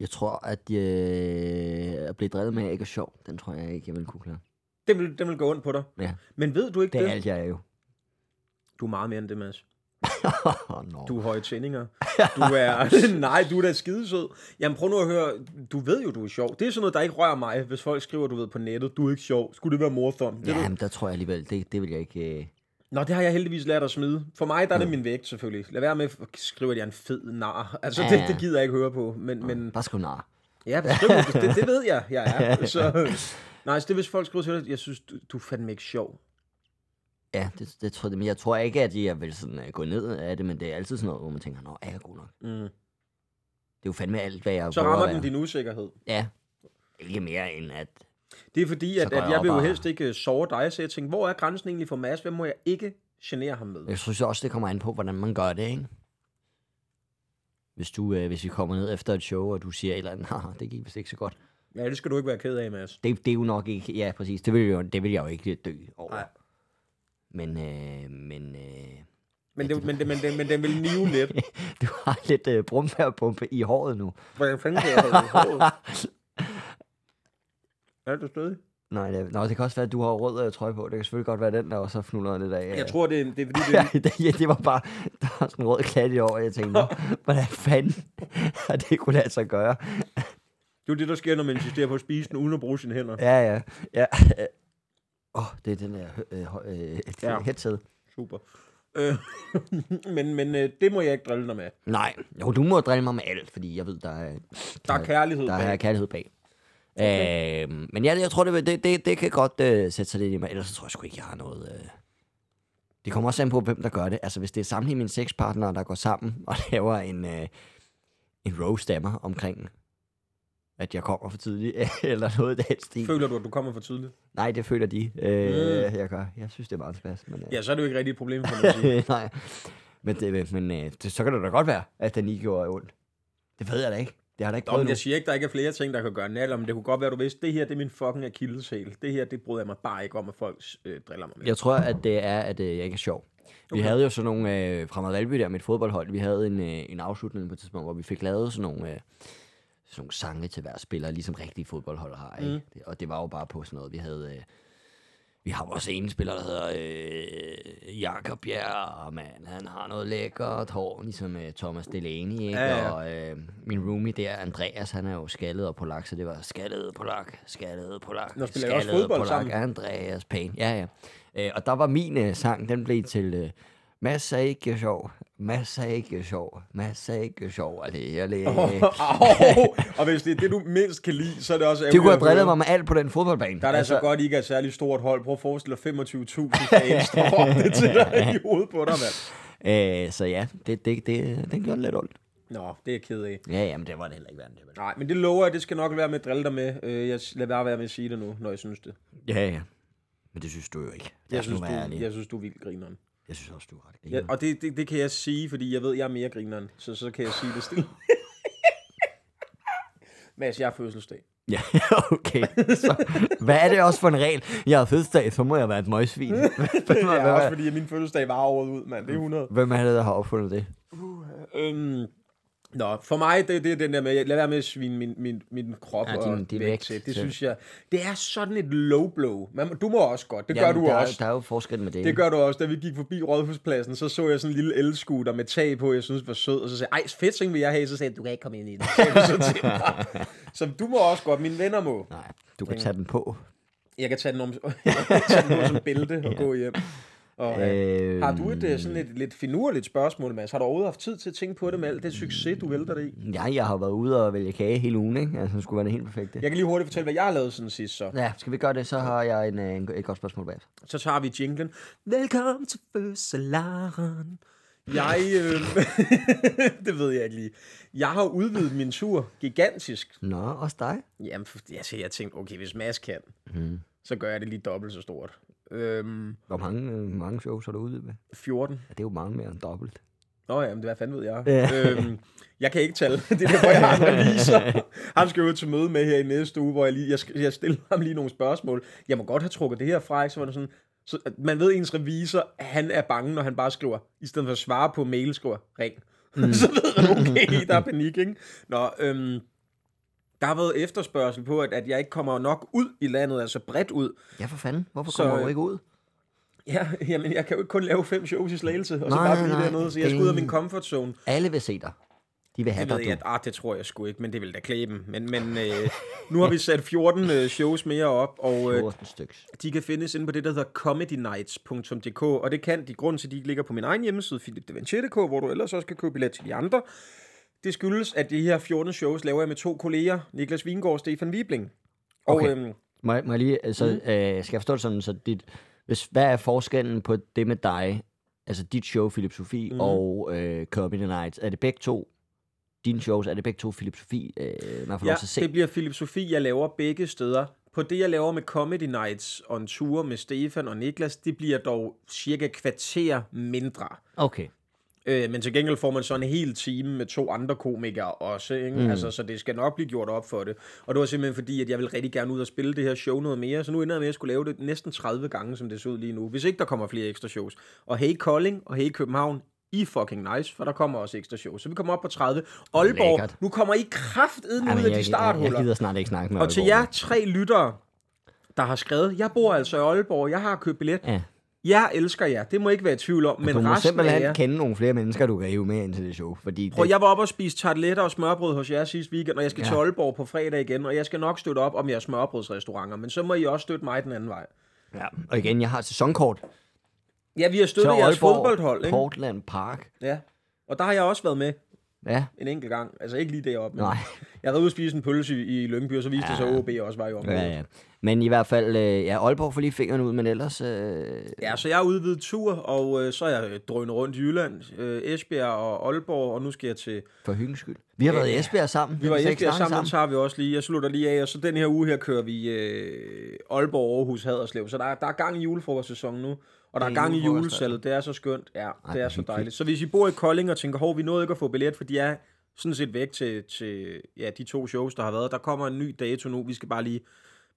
Jeg tror, at øh, at blive drillet med ikke er sjov. Den tror jeg ikke, jeg vil kunne klare.
Den vil, den vil gå ondt på dig.
Ja,
Men ved du ikke
det
det?
er alt, jeg er jo.
Du er meget mere end det, Mads. <laughs>
oh, no.
Du er høje tændinger. <laughs> Du er... <laughs> Nej, du er da skidesød. Jamen prøv nu at høre. Du ved jo, du er sjov. Det er sådan noget, der ikke rører mig, hvis folk skriver, du ved, på nettet. Du er ikke sjov. Skulle det være morthon? Det
Ja, men der tror jeg alligevel, det, det vil jeg ikke... Øh...
Nå, det har jeg heldigvis lært at smide. For mig, der er det min vægt, selvfølgelig. Lad være med at skrive, at jeg er en fed nar. Altså,
Ja,
det,
ja.
det gider jeg ikke høre på. Men, men
Bare sgu nar.
ja, skriv, det, det, det ved jeg, jeg er. Så, nej, så det er, hvis folk skriver til dig, jeg synes, du, du er fandme ikke sjov.
Ja, det, det tror jeg. Men jeg tror ikke, at jeg vil sådan, uh, gå ned af det, men det er altid sådan noget, hvor man tænker, nå, er jeg god nok?
Mm.
Det er jo fandme alt, hvad jeg
Så
prøver
rammer
at
den
være.
din usikkerhed.
Ja. Ikke mere end at...
Det er fordi,
Så
at,
går
at
jeg
jeg
op
vil jo
og-
helst ikke øh, såre dig, så jeg tænkte, hvor er grænsen egentlig for Mads? Hvem må jeg ikke genere ham med?
Jeg synes også, det kommer an på, hvordan man gør det, ikke? Hvis, du, øh, hvis vi kommer ned efter et show, og du siger et eller andet, <laughs> haha, det gik vist ikke så godt.
Ja, det skal du ikke være ked af, Mads.
Det, det er jo nok ikke... Ja, præcis. Det vil, jo, det vil jeg jo ikke dø over.
Nej.
Men, øh, men øh,
Men, det, men, det, men, det, men den vil nive lidt. <laughs>
du har lidt øh, brumfærdpumpe i håret nu.
Hvordan fanden kan jeg holde i håret? <laughs> Er du stødig?
Nej, det, nå, det kan også være, at du har rød øh, trøje på. Det kan selvfølgelig godt være den, der også har fnullet lidt af.
Jeg tror, det er, det er fordi, det er, <laughs>
det, ja, det var bare, der var sådan en rød klat i år, og jeg tænkte, "Nå, hvordan fanden har det kunne lade sig gøre?
det er jo det, der sker, når man insisterer på at spise den, uden at bruge sine hænder.
Ja, ja, ja. Åh, oh, det er den der øh, hø- øh,
Ja.
headset.
Super. Øh, <laughs> men men øh, det må jeg ikke drille dig med.
Nej, jo, du må drille mig med alt, fordi jeg ved, der er,
Der er kærlighed
der er
bag.
kærlighed bag. Okay. Øhm, men ja, jeg tror, det, det, det, det kan godt øh, sætte sig lidt i mig. Ellers så tror jeg sgu ikke, jeg har noget... Øh... Det kommer også an på, hvem der gør det. Altså, hvis det er samtlige mine sexpartnere, der går sammen og <laughs> laver en, øh, en roast af mig omkring, at jeg kommer for tidligt, <laughs> eller noget af den stil.
Føler du, at du kommer for tidligt?
Nej, det føler de, øh, jeg gør. Jeg synes, det er meget spas. Men, øh,
Ja, så er det jo ikke rigtig et problem for mig. <laughs>
Nej, men, det, men øh, det, så kan det da godt være, at den ikke gjorde ondt. Det ved jeg da ikke. Det har da ikke
Nå, men jeg siger ikke, der ikke er flere ting, der kan gøre nal, men det kunne godt være, du vidste, det her det er min fucking akilleshæl. Det her, det bryder jeg mig bare ikke om, at folk øh, driller mig med.
Jeg tror, at det er, at øh, jeg ikke er sjov. Vi
Okay.
havde jo sådan nogle, øh, fra Valby der med et fodboldhold, vi havde en, øh, en afslutning på et tidspunkt, hvor vi fik lavet sådan nogle, øh, sådan nogle sange til hver spiller, ligesom rigtige fodboldhold har. Ikke? Det, og det var jo bare på sådan noget, vi havde... Øh, vi har vores ene spiller, der hedder øh, Jakob Bjerg, og man, han har noget lækkert hår, ligesom øh, Thomas Delaney, ikke?
Ja, ja.
Og øh, min roomie der, Andreas, han er jo skaldet og polak, så det var skaldet polak, skaldet polak,
Nå, I også
skaldet
fodbold sammen?
Andreas Payne, ja, ja. Øh, og der var min øh, sang, den blev til øh, Mads er ikke sjov, Mads er ikke sjov, Mads er ikke sjov, alene, alene.
Au, og hvis det er det, du mindst kan lide, så er det også
Det kunne have drillet mig med alt på den fodboldbane.
Der er det altså godt, I ikke er et særligt stort hold. Prøv at forestille dig 25.000 fans, der det til dig i hovedet på dig, mand.
Øh, så ja, det, det, det, den gjorde lidt ondt.
Nå, det er jeg ked af.
Ja, jamen det var det heller ikke værd. Det?
Nej, men det lover jeg, det skal nok være med at drille dig med. Øh, Jeg lader bare være med at sige det nu, når jeg synes det.
Ja, ja. Men det synes du jo ikke.
Jeg
os
synes, du, jeg synes, du er vildt grineren.
Jeg synes også, du er ret.
Ja, og det, det, det kan jeg sige, fordi jeg ved, jeg er mere grineren. Så så kan jeg sige det stille. <laughs> Mads, jeg har fødselsdag.
Ja, <laughs> okay. Så, hvad er det også for en regel? Jeg har fødselsdag, så må jeg være et møgsvin. <laughs> Hvem, hvem,
også fordi, min fødselsdag var året ud, mand. Det er 100.
hvem er det, der har opfundet det?
Øhm, nå, for mig, det, det er den der med, lad være med at svine min, min, min krop
Ja,
ja,
din-
og
din
vægt
vægt
til. Det synes jeg, det er sådan et low blow. Man, du må også godt, det gør
Jamen,
du
der,
også.
Er, der er jo forskel med det.
Det gør du også. Da vi gik forbi Rådhuspladsen, så så jeg sådan en lille elskuter med tag på, jeg synes var sød, og så sagde jeg, ej, fedt ting vil jeg have, så sagde jeg, du kan ikke komme ind i den. Så du må også godt, mine venner må.
Nej, du kan tage den på.
Jeg kan tage den, om, <laughs> jeg kan tage den på som bælte og gå hjem. Og, øh,
Øh,
har du et øh, sådan et lidt finurligt spørgsmål, Mads? Har du overhovedet haft tid til at tænke på det med alt det succes, du vælter det i?
Ja, jeg har været ude og vælge kage hele ugen, ikke? Altså, det skulle være det helt perfekte.
Jeg kan lige hurtigt fortælle, hvad jeg har lavet siden sidst, så.
Ja, skal vi gøre det, så har jeg en, øh, en, et godt spørgsmål bag.
Så tager vi jinglen. Velkommen til fødselaren. Jeg, øh, <laughs> det ved jeg ikke lige. Jeg har udvidet min tur gigantisk.
Nå, også dig?
Jamen, altså, jeg tænkte, okay, hvis Mads kan,
Mm.
så gør jeg det lige dobbelt så stort. Øhm,
Hvor mange, øh, mange shows har du ude med?
14.
Ja, det er jo mange mere end dobbelt.
Nå ja, men det hvad fanden ved jeg.
Ja.
øhm, jeg kan ikke tale. <laughs> Det er derfor, jeg har en revisor. <laughs> Han skal jo til møde med her i næste uge, hvor jeg, lige, jeg, jeg stiller ham lige nogle spørgsmål. Jeg må godt have trukket det her fra, ikke? Så var det sådan, så, man ved, at ens revisor, han er bange, når han bare skriver, i stedet for at svare på mail, skriver, ring. Mm. <laughs> så ved man, okay, der er panik, ikke? Nå, øhm, der har været efterspørgsel på, at, at jeg ikke kommer nok ud i landet, altså bredt ud.
Ja, for fanden. Hvorfor
Så,
kommer du
øh,
ikke ud?
Ja, <laughs> jamen, jeg kan jo ikke kun lave fem shows i Slagelse, og så
Nej,
bare blive
nej,
dernede, så jeg skal ud af min comfort zone.
Alle vil se dig. De vil have
Det ved
dig,
jeg,
du.
ah, det tror jeg sgu ikke, men det vil da klæbe dem. Men, men øh, nu har vi sat 14 øh, shows mere op, og øh,
14 styks.
de kan findes inde på det, der hedder comedynights.dk, og det kan de grund til, at de ikke ligger på min egen hjemmeside, philipdevanché.dk, hvor du ellers også kan købe billet til de andre. Det skyldes, at de her 14 shows laver jeg med to kolleger, Niklas Vingård og Stefan Wibling. Og
Okay.
øhm,
Må, jeg- må jeg lige, altså, mm. øh, skal jeg forstå det sådan, så dit, hvis, hvad er forskellen på det med dig, altså dit show, Philip Sofie, mm. og øh, Comedy Nights? Er det begge to, dine shows, er det begge to Philip Sofie, øh, man får
ja,
lov til at se?
det bliver Philip Sofie, jeg laver begge steder. På det, jeg laver med Comedy Nights on tour med Stefan og Niklas, det bliver dog cirka kvarter mindre.
Okay.
Øh, men til gengæld får man så en hel time med to andre komikere også, ikke? Mm. Altså, så det skal nok blive gjort op for det. Og det var simpelthen fordi, at jeg vil rigtig gerne ud og spille det her show noget mere, så nu ender jeg med at skulle lave det næsten 30 gange, som det ser ud lige nu, hvis ikke der kommer flere ekstra shows. Og hey Kolding og hey København, I fucking nice, for der kommer også ekstra shows. Så vi kommer op på 30. Aalborg,
Lækkert.
nu kommer I
Ej,
ud af
jeg,
de
jeg,
starthuller.
jeg gider snart ikke snakke med
Og til
Aalborg.
jer tre lyttere, der har skrevet, jeg bor altså i Aalborg, jeg har købt billet.
Ja.
Jeg elsker jer, det må ikke være i tvivl om, men
du må
resten af
simpelthen
jer...
kende nogle flere mennesker, du kan hive med ind til det show. Fordi
Prøv,
det,
jeg var oppe og spise tarteletter og smørbrød hos jer sidste weekend, og jeg skal ja. Til Aalborg på fredag igen, og jeg skal nok støtte op om jeres smørbrødsrestauranter, men så må I også støtte mig den anden vej.
ja. Og igen, jeg har sæsonkort
Ja, vi har støttet jeres fodboldhold, ikke?
Portland Park.
Ja. Og der har jeg også været med
Ja,
en enkelt gang. Altså ikke lige deroppe, men
nej. <laughs>
jeg har været ude og spise en pølse i Lyngby, og så viste ja. det sig, at OB også var i området.
Ja, ja. Men i hvert fald, øh, ja, Aalborg får lige fingrene ud, men ellers... Øh,
Ja, så jeg har udvidet tur, og øh, så er jeg øh, drønet rundt i Jylland, øh, Esbjerg og Aalborg, og nu skal jeg til...
for hyggens skyld. Vi har været i Esbjerg sammen.
Vi var i Esbjerg sammen, så tager vi også lige. Jeg slutter lige af, og så den her uge her kører vi øh, Aalborg, Aarhus, Haderslev. Så der, er- der er gang i julefrokostsæsonen nu, og der er gang i julesalget. Det er så skønt. Ja,
Ej,
det er så dejligt. Så hvis I bor i Kolding og tænker, hov, vi nåede ikke at få billet, for de er sådan set væk til, til ja, de to shows, der har været. Der kommer en ny dato nu. Vi skal bare lige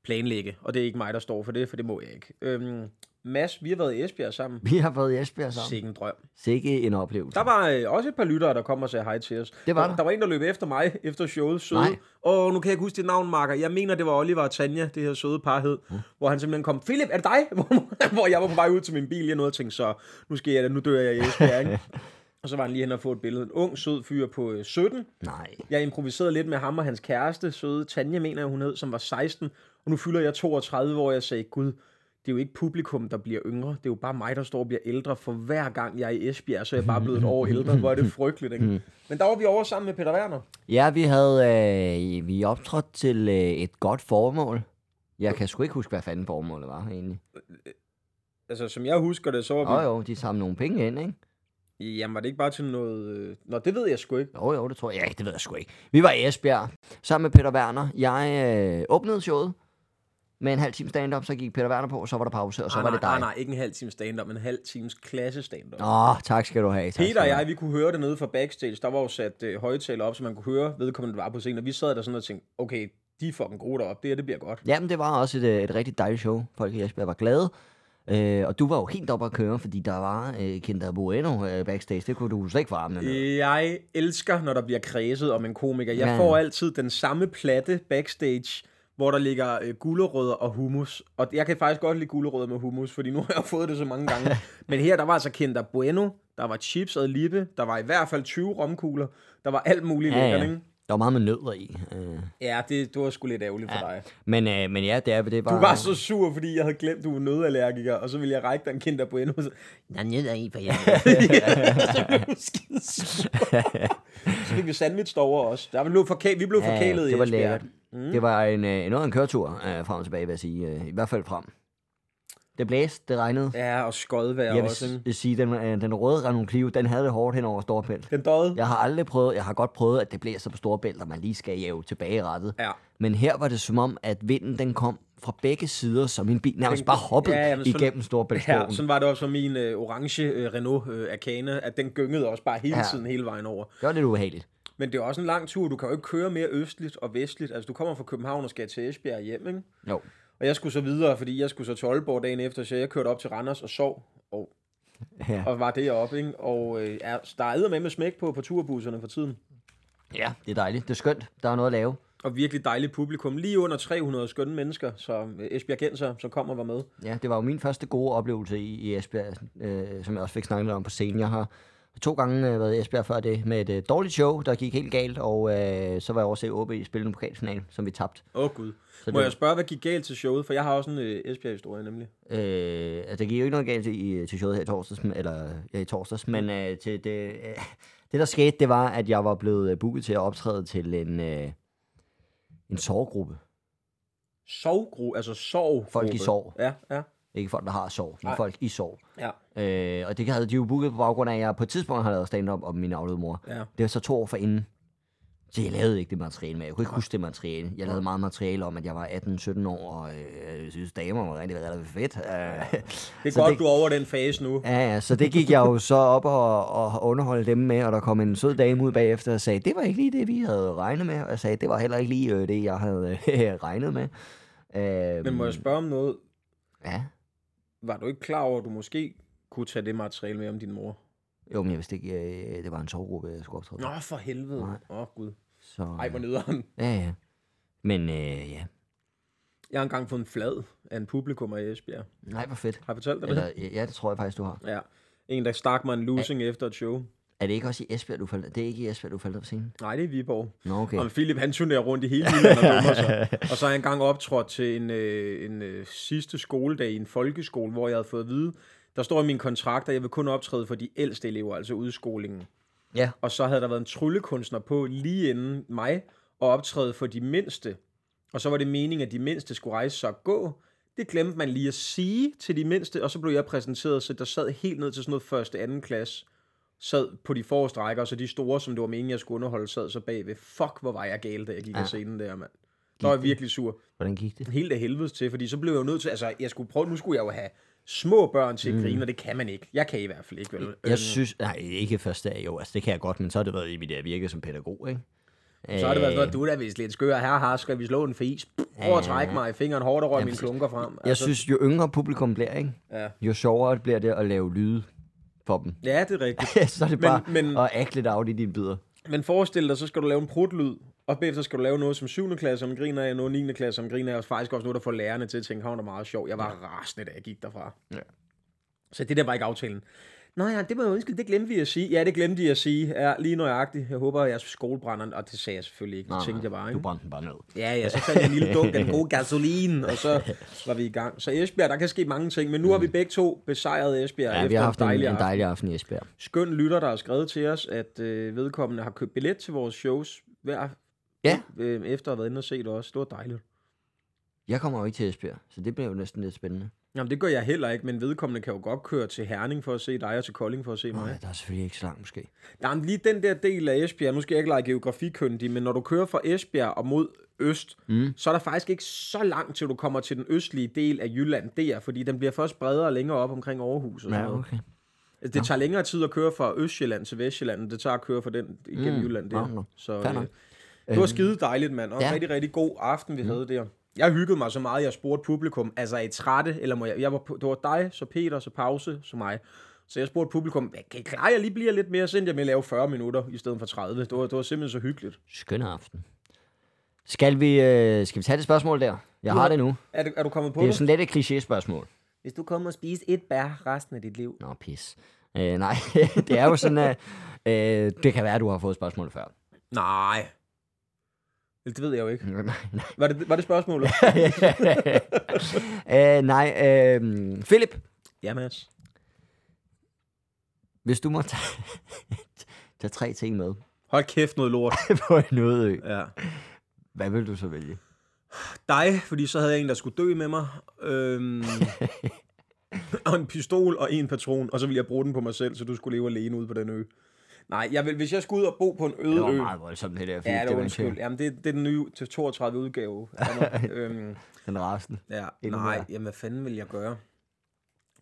planlægge, og det er ikke mig, der står for det, for det må jeg ikke. Øhm, Mads, vi har været i Esbjerg sammen.
Vi har været i Esbjerg sammen.
Sikke en drøm.
Sikke en oplevelse.
Der var øh, også et par lyttere, der kom og sagde hej til os.
Det var
der.
der.
Var en, der løb efter mig <laughs> efter showet. Søde.
Nej.
Og nu kan jeg ikke huske dit navn, Marker. Jeg mener, det var Oliver og Tanja, det her søde par hed. Mm. Hvor han simpelthen kom, Philip, er det dig? <laughs> hvor jeg var på vej ud til min bil. Jeg nåede og tænkte, så nu skal jeg nu dør jeg i Esbjerg. ikke? <laughs> og så var han lige hen og få et billede. En ung, sød fyr på øh, 17.
Nej.
Jeg improviserede lidt med ham og hans kæreste, søde Tanja, mener jeg, hun hed, som var 16. Og nu fylder jeg 32, hvor jeg sagde, Gud, det er jo ikke publikum, der bliver yngre. Det er jo bare mig, der står og bliver ældre. For hver gang jeg er i Esbjerg, så er jeg bare blevet et år ældre. Hvor er det frygteligt, ikke? Men der var vi over sammen med Peter Werner.
Ja, vi havde øh, vi optrådt til øh, et godt formål. Jeg kan sgu ikke huske, hvad fanden formålet var, egentlig.
Altså, som jeg husker det, så var vi...
Jo, jo, de samlede nogle penge ind, ikke?
Jamen, var det ikke bare til noget... øh, Nå, det ved jeg sgu ikke.
Jo, jo, det tror jeg. Ja, det ved jeg sgu ikke. Vi var i Esbjerg sammen med Peter Werner. Jeg øh, åbnede showet. Med en halv time stand-up, så gik Peter Werner på, og så var der pause, og så
nej,
var det
nej,
dig.
nej, nej, ikke en halv time stand-up, men en halv times klasse stand-up.
Åh, tak skal du have. Tak
Peter og jeg, vi kunne høre det nede fra backstage. Der var jo sat øh, højtaler op, så man kunne høre vedkommende var på scenen. Og vi sad der sådan og tænkte, okay, de er fucking gode deroppe. Det her, det bliver godt.
Jamen, det var også et, øh, et rigtig dejligt show. Folk i Esbjerg var glade. Øh, og du var jo helt oppe at køre, fordi der var øh, Kinder Bueno øh, backstage. Det kunne du slet ikke få armene med.
Jeg elsker, når der bliver kredset om en komiker. Jeg
Ja.
får altid den samme platte backstage, hvor der ligger øh, gulerødder og hummus. Og jeg kan faktisk godt lide gulerødder med hummus, fordi nu har jeg fået det så mange gange. <laughs> Men her, der var altså Kinder Bueno, der var chips og lippe, der var i hvert fald 20 romkugler, der var alt muligt
Ja,
lækkert,
ja.
ikke?
Der var meget med nødder i. Øh.
Ja, det, det var sgu lidt ærgerligt for dig.
Men, øh, men ja, det er det var...
Du var så sur, fordi jeg havde glemt, du var nødallergiker, og så ville jeg række dig en Kinder Bueno. Så,
Der er nødder i, for jeg... <laughs>
så blev du skide sur. <laughs> Så fik vi sandwich derovre også. Der blev forkæ- vi blev
Ja,
forkælet i
det var
Esbjerg.
lækkert. Mm. Det var en, øh, noget af en køretur øh, frem og tilbage, vil jeg sige. Øh, I hvert fald frem. Det blæste, det regnede.
Ja, og skodvejr
Jeg vil
også. Ikke?
s- sige, den, øh, den røde Renault Clio, den havde det hårdt hen over Storebælt.
Den døde.
Jeg har aldrig prøvet, jeg har godt prøvet, at det blæser på Storebælt, og man lige skal jæve tilbage rettet.
Ja.
Men her var det som om, at vinden den kom fra begge sider, så min bil nærmest bare hoppede
ja, jamen, sådan-
igennem Storebæltsbroen.
Ja, sådan var det også for min øh, orange øh, Renault øh, Arcana, at den gyngede også bare hele
Ja.
tiden hele vejen over.
Det var lidt ubehageligt.
Men det er også en lang tur. Du kan jo ikke køre mere østligt og vestligt. Altså, du kommer fra København og skal til Esbjerg hjem, ikke?
Jo.
Og jeg skulle så videre, fordi jeg skulle så til Aalborg dagen efter, så jeg kørte op til Randers og sov, og,
Ja.
og var deroppe, ikke? Og øh, ja, der er med med smæk på på turbusserne for tiden.
ja, det er dejligt. Det er skønt. Der er noget at lave.
Og virkelig dejligt publikum. Lige under 300 skønne mennesker, så øh, Esbjerg Genser, som kommer og var med.
Ja, det var jo min første gode oplevelse i, i Esbjerg, øh, som jeg også fik snakket om på scenen. Jeg har to gange øh, været i Esbjerg før det med et øh, dårligt show, der gik helt galt, og øh, så var jeg over at se OB spille en pokalfinal, som vi tabte.
Åh oh, gud.
Så
Må
det-
jeg spørge, hvad gik galt til showet? For jeg har også en øh, Esbjerg-historie nemlig.
Øh, altså, der gik jo ikke noget galt til, i, til showet her i torsdags, eller ja, i torsdags, men øh, til det, øh, det, der skete, det var, at jeg var blevet øh, booket til at optræde til en, øh, en sovegruppe.
Sovgru, altså sov.
Folk i sorg.
Ja, ja.
Ikke folk, der har sorg, men
Nej.
folk i sorg.
Ja,
Øh, og det havde de jo booket på baggrund af, at jeg på et tidspunkt har lavet stand-up om min afdøde mor.
ja.
Det var så to år for inden. Så jeg lavede ikke det materiale med. Jeg kunne ikke huske det materiale. Jeg lavede meget materiale om, at jeg var 18-17 år, og øh, jeg synes, damer var rigtig, rigtig fedt. Øh, <laughs>
Det er
så
godt,
det-
du er over den fase nu.
Ja, ja, så det gik jeg jo så op og, og underholde dem med, og der kom en sød dame ud bagefter og sagde, det var ikke lige det, vi havde regnet med. Og jeg sagde, det var heller ikke lige øh, det, jeg havde øh, <laughs> regnet med. Øh,
Men må jeg spørge om noget?
Ja,
Var du ikke klar over, at du måske kunne tage det materiale med om din mor?
jo, men jeg vidste ikke, øh, det var en sovgruppe, jeg skulle optræde.
Nå, for helvede. Åh, oh, gud.
Så,
Ej, hvor nederen.
ja, ja. Men øh, ja,
Jeg har engang fået en flad af en publikum i Esbjerg.
nej, hvor fedt.
Har jeg fortalt dig
Eller,
det?
ja, det tror jeg faktisk, du har.
Ja. En, der stak mig en losing efter et show.
Er det ikke også i Esbjerg, du faldt? Det er ikke i Esbjerg, du faldt på scenen?
Nej, det er i Viborg.
Nå, okay.
Og Philip, han turnerer rundt i hele Jylland og <laughs> dummer sig. Og så har jeg engang optrådt til en, øh, en øh, sidste skoledag i en folkeskole, hvor jeg havde fået at vide, der står i min kontrakt, at jeg vil kun optræde for de ældste elever, altså udskolingen.
Ja,
Og så havde der været en tryllekunstner på lige inden mig, og optræde for de mindste. Og så var det meningen, at de mindste skulle rejse sig og gå. Det glemte man lige at sige til de mindste, og så blev jeg præsenteret, så der sad helt ned til sådan noget første, anden klasse, sad på de forreste rækker, og så de store, som det var meningen, jeg skulle underholde, sad så bagved. Fuck, hvor var jeg gal, da jeg gik ja. af scenen der, mand. Der var jeg virkelig sur.
hvordan gik det?
Helt af helvedes til, fordi så blev jeg jo nødt til, altså, jeg skulle prøve, nu skulle jeg jo have små børn til at grine, og det kan man ikke. Jeg kan i hvert fald ikke, vel?
Jeg synes, nej, ikke første dag, jo, altså det kan jeg godt, men så har det været i mit øh, virke som pædagog, ikke?
Så har det været sådan noget, du er da vist lidt skør. Her har skal vi slå en fis. Prøv at trække mig i fingeren hårdt og røre mine klunker frem. Altså,
Jeg synes, jo yngre publikum bliver, ikke?
Ja.
jo sjovere bliver det at lave lyde for dem.
ja, det er rigtigt. <laughs>
så er det
Men-
bare
men-
at ægte lidt af i dine bidder.
Men forestil dig, så skal du lave en prutlyd, og bagefter skal du lave noget, som 7. klasse om griner af, noget 9. klasse om griner af, og faktisk også noget, der får lærerne til at tænke, han er meget sjov. Jeg var rasende, da jeg gik derfra.
Ja.
Så det der var ikke aftalen. Nå ja, det må jeg undskylde, det glemte vi at sige. Ja, det glemte de at sige. Ja, lige nøjagtigt. Jeg håber, at jeres skole brænder, og det sagde jeg selvfølgelig ikke. Det tænkte jeg bare,
Du
ikke?
brændte den bare ned.
Ja, ja, så fandt jeg en lille dunk af den gode gasolin, og så var vi i gang. Så Esbjerg, der kan ske mange ting, men nu har vi begge to besejret Esbjerg
Ja,
efter
vi har haft en,
dejlig
en
aften.
dejlig aften i Esbjerg.
Skøn lytter, der har skrevet til os, at øh, vedkommende har købt billet til vores shows hver,
Ja.
øh, efter at have været inde og set os. Det var dejligt.
Jeg kommer jo ikke til Esbjerg, så det bliver jo næsten lidt spændende.
Jamen, det gør jeg heller ikke, men vedkommende kan jo godt køre til Herning for at se dig, og til Kolding for at se mig.
Nej, der er selvfølgelig ikke så langt måske.
Nej, men lige den der del af Esbjerg, nu skal jeg ikke lege geografikyndig, men når du kører fra Esbjerg og mod øst, mm. så er der faktisk ikke så langt til du kommer til den østlige del af Jylland der, fordi den bliver først bredere længere op omkring Aarhus og sådan
Ja,
noget.
okay.
Altså, Det tager længere tid at køre fra Østjylland til Vestjylland, end det tager at køre fra den igennem mm. Jylland der.
Nå, nå.
Så øh. Det var skide dejligt, mand, og en
ja.
rigtig, rigtig god aften, vi mm. havde der. Jeg hyggede mig så meget, jeg spurgte publikum, altså er I trætte, eller må jeg, jeg var, det var dig, så Peter, så Pause, så mig. Så jeg spurgte publikum, kan I klare, jeg lige bliver lidt mere, så jeg med at lave 40 minutter i stedet for 30. Det var, det var simpelthen så hyggeligt.
Skøn aften. Skal vi, øh, skal vi tage det spørgsmål der? Jeg har
har-
det nu.
Er, du- er du kommet på
Det er jo
det?
sådan lidt et kliché-spørgsmål.
Hvis du kommer og spiser et bær resten af dit liv.
Nå, pis. Øh, nej, <laughs> det er jo sådan, at øh, det kan være, at du har fået spørgsmål før.
Nej. Det ved jeg jo ikke. <laughs>
nej, nej.
Var det, var det spørgsmålet? <laughs>
øh, nej, øh, Philip,
ja, Mads.
hvis du må tage, <laughs> tage tre ting med
Hold kæft noget lort.
på en øde
Ja.
hvad vil du så vælge?
Dig, fordi så havde jeg en, der skulle dø med mig. Øhm, og en pistol og en patron, og så ville jeg bruge den på mig selv, så du skulle leve alene ude på den ø. Nej, jeg vil, hvis jeg skulle ud og bo på en øde
Det var
ø...
meget voldsomt, det der.
Ja, det
en
undskyld. Jamen, det, det er den nye til 32 udgave. <laughs> øhm,
Den rasende.
ja,
Endnu
nej,
mere.
jamen, hvad fanden vil jeg gøre?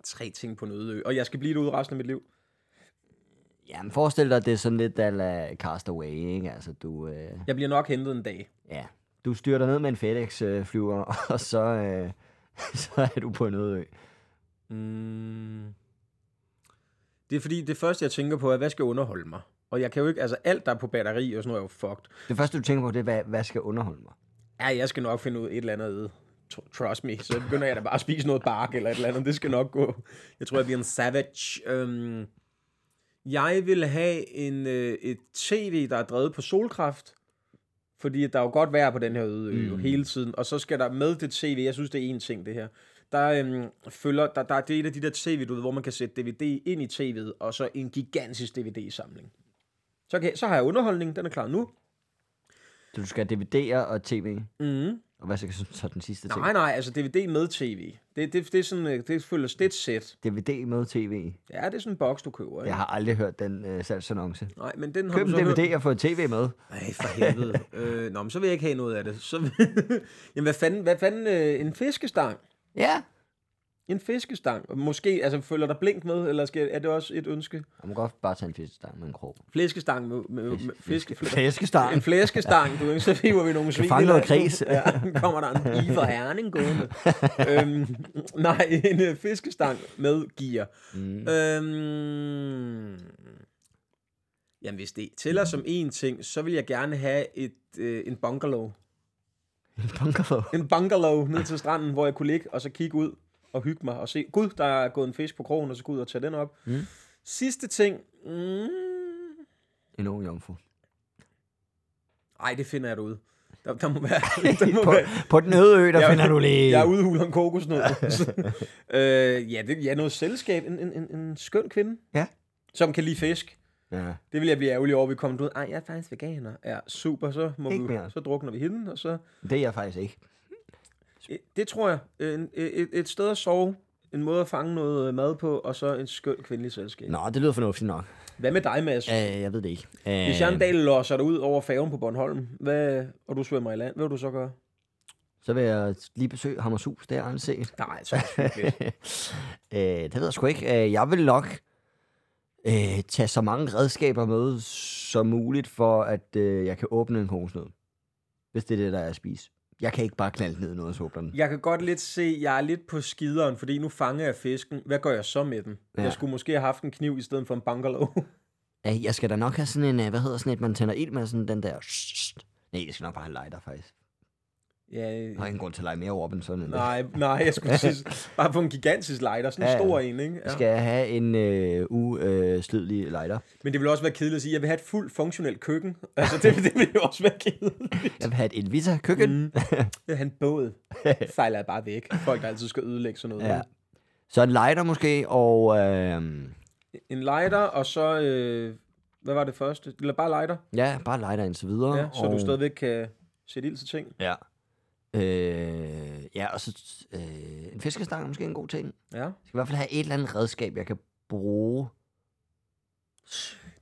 Tre ting på en øde ø. Og jeg skal blive derude resten af mit liv.
Jamen, forestil dig, det er sådan lidt ala Castaway, ikke? Altså, du, øh,
Jeg bliver nok hentet en dag.
ja, du styrter ned med en FedEx-flyver, <laughs> og så, øh, <laughs> så er du på en øde ø.
Mm. Det er fordi, det første, jeg tænker på, er, hvad skal underholde mig? Og jeg kan jo ikke, altså alt, der er på batteri og sådan noget, er jo fucked.
Det første, du tænker på, det er, hvad, hvad skal underholde mig?
Ja, jeg skal nok finde ud af et eller andet Trust me. Så begynder jeg da bare at spise noget bark eller et eller andet. Det skal nok gå. Jeg tror, jeg bliver en savage. Øhm, jeg vil have en, øh, et tv, der er drevet på solkraft. Fordi der er jo godt vejr på den her øde ø mm. hele tiden. Og så skal der med det tv, jeg synes, det er en ting, det her. Der, øhm, følger, der, der, det er et af de der tv, du ved, hvor man kan sætte DVD ind i tv'et, og så en gigantisk DVD-samling. Så, kan, så har jeg underholdning, den er klar nu.
Så du skal have DVD'er og tv,
Mm.
og hvad så, så den sidste ting?
Nej, nej, altså DVD med tv. Det, det, det er sådan, øh, det føles, det et sæt.
DVD med tv.
Ja, det er sådan en boks, du køber, ikke?
Jeg har aldrig hørt den øh, salgsannonce.
Nej, men den har
Køb en
så hørt.
DVD og få tv med.
Nej, for helvede. <laughs> øh, nå, men så vil jeg ikke have noget af det. Så, <laughs> Jamen, hvad fanden, hvad fanden øh, en fiskestang?
Ja.
En fiskestang. Måske, altså, følger der blink med, eller skal, er det også et ønske?
Jeg må godt bare tage en fiskestang med en krog.
Flæskestang med, med, med fiske, <laughs>
Flæskestang.
En flæskestang, du ikke? Så hiver vi nogle svin.
fange
i
noget kris.
Ja, kommer der en i for herning gående. øhm, nej, en øh, fiskestang med gear. Mm. Øhm, jamen, hvis det tæller som en ting, så vil jeg gerne have et, øh, en bungalow.
En bungalow.
En bungalow ned til stranden, hvor jeg kunne ligge og så kigge ud og hygge mig og se, gud, der er gået en fisk på krogen, og så gå ud og tage den op.
Mm.
Sidste ting, mm,
En ung jomfru.
ej, det finder jeg derude. Der, der må være... <laughs> Der må
På,
være
på den øde ø, der
Jeg-
finder du lige...
Jeg er udhuler en kokosnød. <laughs> øh, ja, det, ja, noget selskab. En, en, en, en skøn kvinde.
Ja.
Som kan lide fisk.
Ja.
Det vil jeg blive ærgerlig over, vi kommer ud. Ej, jeg er faktisk veganer. Ja, super. Så, må
Ikke
vi,
mere.
så drukner vi hende. Og så,
Det er jeg faktisk ikke.
Det tror jeg. En, et, et sted at sove. En måde at fange noget mad på. Og så en skøn kvindelig selskab.
Nå, det lyder fornuftigt nok.
Hvad med dig, Mads?
Uh, jeg ved det ikke. Uh,
Hvis jeg en dag losser dig ud over færgen på Bornholm, hvad, og du svømmer i land, hvad vil du så gøre?
Så vil jeg lige besøge Hammershus, det har aldrig set.
Nej, så. <laughs>
Øh, det ved jeg sgu ikke. Øh, jeg vil nok øh, tage så mange redskaber med som muligt, for at øh, jeg kan åbne en kokosnød. Hvis det er det, der er at spise. Jeg kan ikke bare knalde ned i noget, og den.
Jeg kan godt lidt se, jeg er lidt på skideren, fordi nu fanger jeg fisken. Hvad gør jeg så med den? Ja.
Ja.
Jeg skulle måske have haft en kniv i stedet for en bungalow.
Øh, jeg skal da nok have sådan en, øh, hvad hedder sådan et, man tænder ild med sådan den der... <laughs> Nej, jeg skal nok bare have en lighter, faktisk.
Ja,
Jeg har ingen grund til at lege mere over den sådan en.
nej, nej, jeg skulle sige, <laughs> bare få en gigantisk lighter, sådan en
Ja,
stor en, ikke? Ja.
Skal jeg have en øh, uslidelig lighter?
Men det vil også være kedeligt at sige, at jeg vil have et fuldt funktionelt køkken. Altså, det, det vil jo også være kedeligt.
Jeg vil have et Elvita køkken. Mm. <laughs>
Jeg vil have en båd. Fejler jeg bare væk. Folk, der altid skal ødelægge sådan noget.
Ja. Så en lighter måske, og øh,
En lighter, og så... Øh, hvad var det første? Eller bare lighter,
ja, bare lighter indtil videre.
ja, så
og,
du stadigvæk kan sætte ild til ting.
Ja. Øh, ja, og så øh, en fiskestang er måske en god ting. Jeg
Ja.
skal i hvert fald have et eller andet redskab, jeg kan bruge.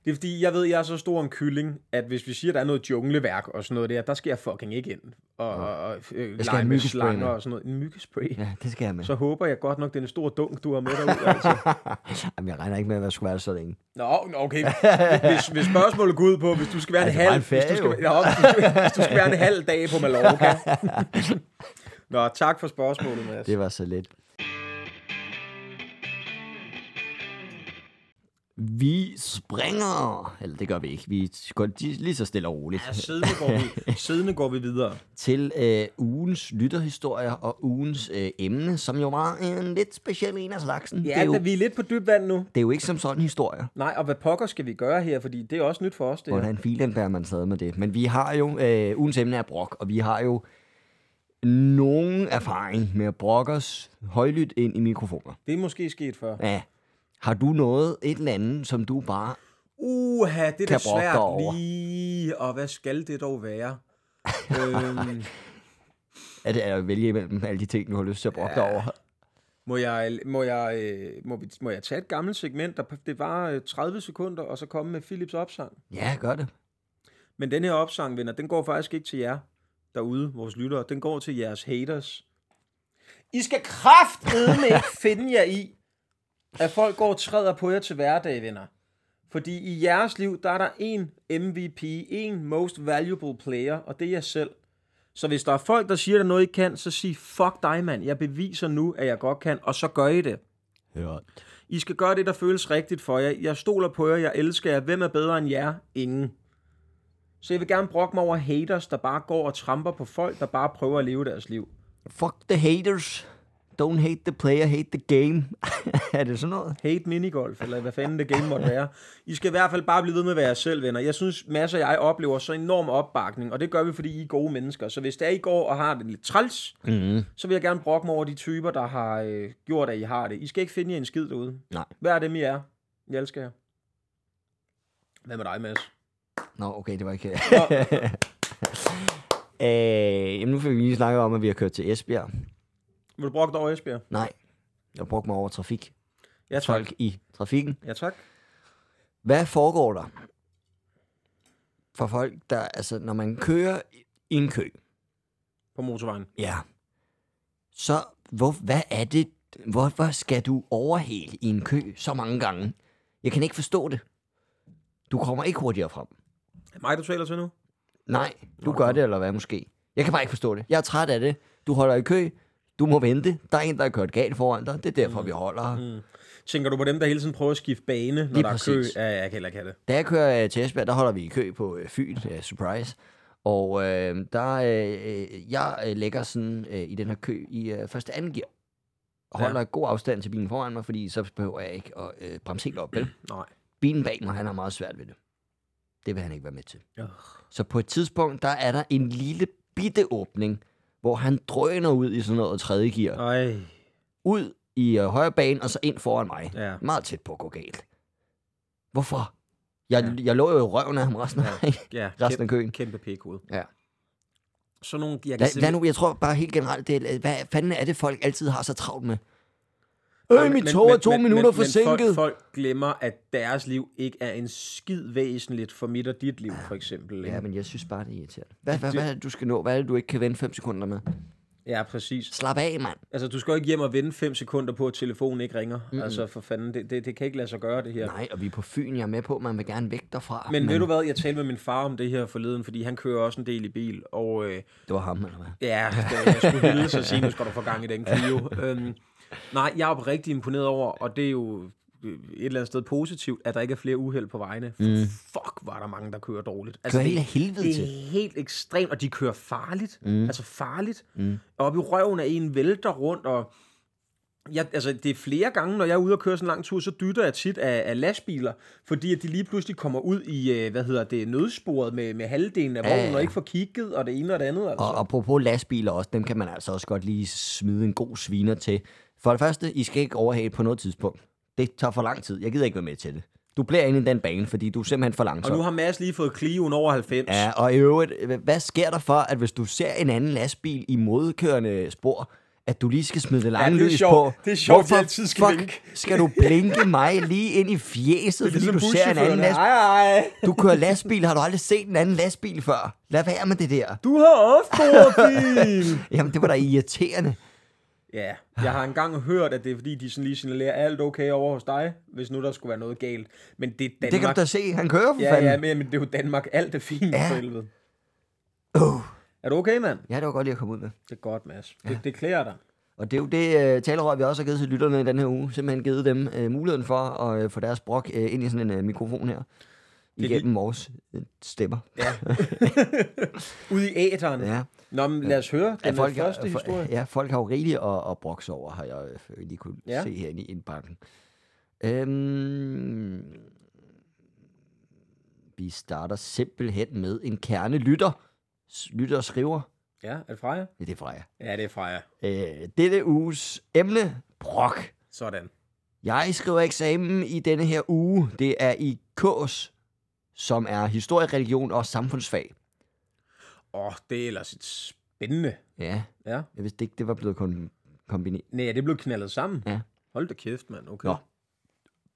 Det er fordi, jeg ved, jeg er så stor en kylling, at hvis vi siger, at der er noget jungleværk og sådan noget der, der skal jeg fucking ikke ind. Og, og, og øh, lege med slanger og sådan noget. En myggespray.
Ja, det skal jeg med.
Så håber jeg godt nok, det er en stor dunk, du har med derude. Altså. <laughs>
Jamen, jeg regner ikke med, at jeg skulle være så længe.
Nå, okay. Hvis, hvis spørgsmålet går ud på, hvis du skal være en halv,
ferie,
hvis, du skal, nå, hvis, du, hvis du skal være en halv dag på Mallorca. <laughs> Nå, tak for spørgsmålet, Mads.
Det var så lidt. Vi springer, eller det gør vi ikke, vi går lige så stille og roligt,
Ja, siddende går vi, <laughs> siddende går vi videre.
til øh, ugens lytterhistorier og ugens øh, emne, som jo var en lidt speciel en af slagsen. det, er
Ja,
jo,
da vi er lidt på dyb vand nu.
det er jo ikke som sådan historier.
Nej, og hvad pokker skal vi gøre her, fordi det er også nyt for os, det.
Hvordan filen bærer man stadig med det. Men vi har jo, øh, ugens emne er brok, og vi har jo nogen erfaring med at brokke os højlydt ind i mikrofoner.
Det er måske sket før.
Ja. Har du noget, et eller andet, som du bare...
Uha, det er da svært
over.
lige. Og hvad skal det dog være? øhm, <laughs>
Er det at vælge imellem alle de ting, du har lyst til at brokke dig over?
må, jeg, må, jeg, øh, må, vi, må jeg tage et gammelt segment, der det var øh, 30 sekunder, og så komme med Philips opsang?
Ja, gør det.
Men den her opsang, venner, den går faktisk ikke til jer derude, vores lyttere. Den går til jeres haters. I skal kraftedeme ikke <laughs> finde jer i, at folk går og træder på jer til hverdag, venner. Fordi i jeres liv, der er der en MVP, en most valuable player, og det er jeg selv. Så hvis der er folk, der siger, at der er noget, I kan, så sig, fuck dig, mand. Jeg beviser nu, at jeg godt kan, og så gør I det.
Ja.
I skal gøre det, der føles rigtigt for jer. Jeg stoler på jer, jeg elsker jer. Hvem er bedre end jer? Ingen. Så jeg vil gerne brokke mig over haters, der bare går og tramper på folk, der bare prøver at leve deres liv.
Fuck the haters. Don't hate the player, hate the game. <laughs> er det sådan noget?
Hate minigolf, eller hvad fanden det game måtte være. I skal i hvert fald bare blive ved med at være jer selv, venner. Jeg synes, masser af jeg oplever så enorm opbakning, og det gør vi, fordi I er gode mennesker. Så hvis det er, I går og har det lidt træls,
Mm-hmm.
så vil jeg gerne brokke mig over de typer, der har øh, gjort, at I har det. I skal ikke finde jer en skid derude.
Nej.
Hvad er dem, I er? Jeg elsker jer. Hvad med dig, Mads?
Nå, okay, det var ikke...
Nå, <laughs>
øh, jamen, nu fik vi lige snakket om, at vi har kørt til Esbjerg.
Vil du brokke dig over Esbjerg?
Nej, jeg brugte mig over trafik.
Ja, tak.
Folk i trafikken.
Ja, tak.
Hvad foregår der for folk, der, altså, når man kører i en kø,
På motorvejen.
ja, så hvor, hvad er det, hvorfor skal du overhale i en kø så mange gange? Jeg kan ikke forstå det. Du kommer ikke hurtigere frem.
Er mig, du taler til nu?
Nej, du gør det, eller hvad måske? Jeg kan bare ikke forstå det. Jeg er træt af det. Du holder i kø. Du må vente. Der er en, der er kørt galt foran dig. Det er derfor, vi holder.
Mm. Tænker du på dem, der hele tiden prøver at skifte bane, når
Lige
der er
præcis.
kø? Ja, jeg kan heller ikke have det.
Da jeg kører øh, til Esbjerg, der holder vi i kø på øh, Fyn. Øh, surprise. Og øh, der, øh, jeg øh, lægger sådan øh, i den her kø i øh, første anden gear. Og holder ja. god afstand til bilen foran mig, fordi så behøver jeg ikke at øh, bremse helt op. Vel? <clears throat>
Nej.
Bilen bag mig, han har meget svært ved det. Det vil han ikke være med til.
Ja.
Så på et tidspunkt, der er der en lille bitte åbning, hvor han drøner ud i sådan noget tredje gear.
Ej.
Ud i øh, højre bane, og så ind foran mig.
Ja.
Meget tæt på at gå galt. Hvorfor? Jeg, ja. jeg lå jo i røven af ham resten af, ja.
Ja, <laughs>
resten af køen.
Kæmpe p-kode.
Ja.
Så nogle, jeg kan
Lad, lad nu, jeg tror bare helt generelt, det er, hvad fanden er det, folk altid har så travlt med? Øh, mit
men-
tog er
men-
to
men-
minutter
men,
forsinket.
Men folk, folk glemmer, at deres liv ikke er en skid væsentligt for mit og dit liv, for eksempel. ikke?
Ja, men jeg synes bare, det er irriterende. Hvad, hvad, hvad er det, du skal nå? Hvad er det, du ikke kan vente 5 sekunder med?
ja, præcis.
Slap af, mand.
Altså, du skal jo ikke hjem og vente 5 sekunder på, at telefonen ikke ringer. Mm-hmm. Altså, for fanden, det, det, det kan ikke lade sig gøre, det her.
Nej, og vi er på Fyn, jeg er med på, man vil gerne væk derfra.
Men ved du hvad, jeg talte med min far om det her forleden, fordi han kører også en del i bil, og øh,
Det var ham, eller hvad?
ja, det, jeg skulle hilse og sige, nu skal du få gang i den <laughs> Clio. øhm, nej, jeg er rigtig imponeret over, og det er jo øh, et eller andet sted positivt, at der ikke er flere uheld på vejene. Mm. Fuck, var der mange, der kører dårligt. Altså,
Kører
det,
helvede
det
til.
er helt ekstremt, og de kører farligt. Mm. Altså farligt. Mm. Oppe i røven af en vælter rundt, og jeg, altså, det er flere gange, når jeg er ude og køre sådan en lang tur, så dytter jeg tit af, af lastbiler, fordi at de lige pludselig kommer ud i, øh, hvad hedder det, nødsporet med, med halvdelen af
Ja,
vognen,
ja.
og ikke får kigget, og det ene og det andet. Altså.
Og apropos lastbiler også, dem kan man altså også godt lige smide en god sviner til. For det første, I skal ikke overhale på noget tidspunkt. Det tager for lang tid. Jeg gider ikke være med til det. Du bliver inde i den bane, fordi du er simpelthen for
Og
langsom.
nu har Mads lige fået Clio'en over 90.
Ja, og i øvrigt, hvad sker der for, at hvis du ser en anden lastbil i modkørende spor, at du lige skal smide det lange
det er
lys på?
Det er sjovt,
Hvorfor
altid skal
fuck skal du blinke mig lige ind i fjeset, <laughs> fordi
Ligesom
du ser en anden lastbil?
Ej, ej.
Du kører lastbil, har du aldrig set en anden lastbil før? Lad være med det der.
Du har også <laughs> bil.
Jamen, det var da irriterende.
Ja, jeg har engang hørt, at det er fordi, de sådan lige signalerer alt okay over hos dig, hvis nu der skulle være noget galt. Men det er Danmark.
Det kan du da se, han kører for
Ja,
fanden.
ja, men, men det er jo Danmark. Alt er fint
Ja.
ja. for helvede.
Uh.
Er du okay, mand?
Ja, det var godt lige at komme ud med.
Det er godt, Mads. Det, det klæder dig.
Og det er jo det uh, talerør, vi også har givet til lytterne i den her uge. Simpelthen givet dem uh, muligheden for at uh, få deres brok uh, ind i sådan en uh, mikrofon her.
er
Igennem vores stemmer.
Ja. <laughs> Ude i æteren. Ja. Nå, men lad os høre den
folk,
første
har,
historie.
ja, folk har jo rigeligt at, at brokse over, har jeg øh, lige kunne
Ja.
se herinde i indbakken. Øhm, vi starter simpelthen med en kernelytter. S- Lytter skriver.
Ja, er det Freja?
Ja, det er Freja.
Ja, det er Freja.
Øh, dette uges emne, brok.
Sådan.
Jeg skriver eksamen i denne her uge. Det er i KS, som er historie, religion og samfundsfag.
Åh, det er ellers et spændende.
Ja,
Ja.
jeg vidste ikke, det var blevet kon- kombineret.
Nej, det blev knaldet sammen.
Ja.
Hold da kæft, mand. Okay.
Nå.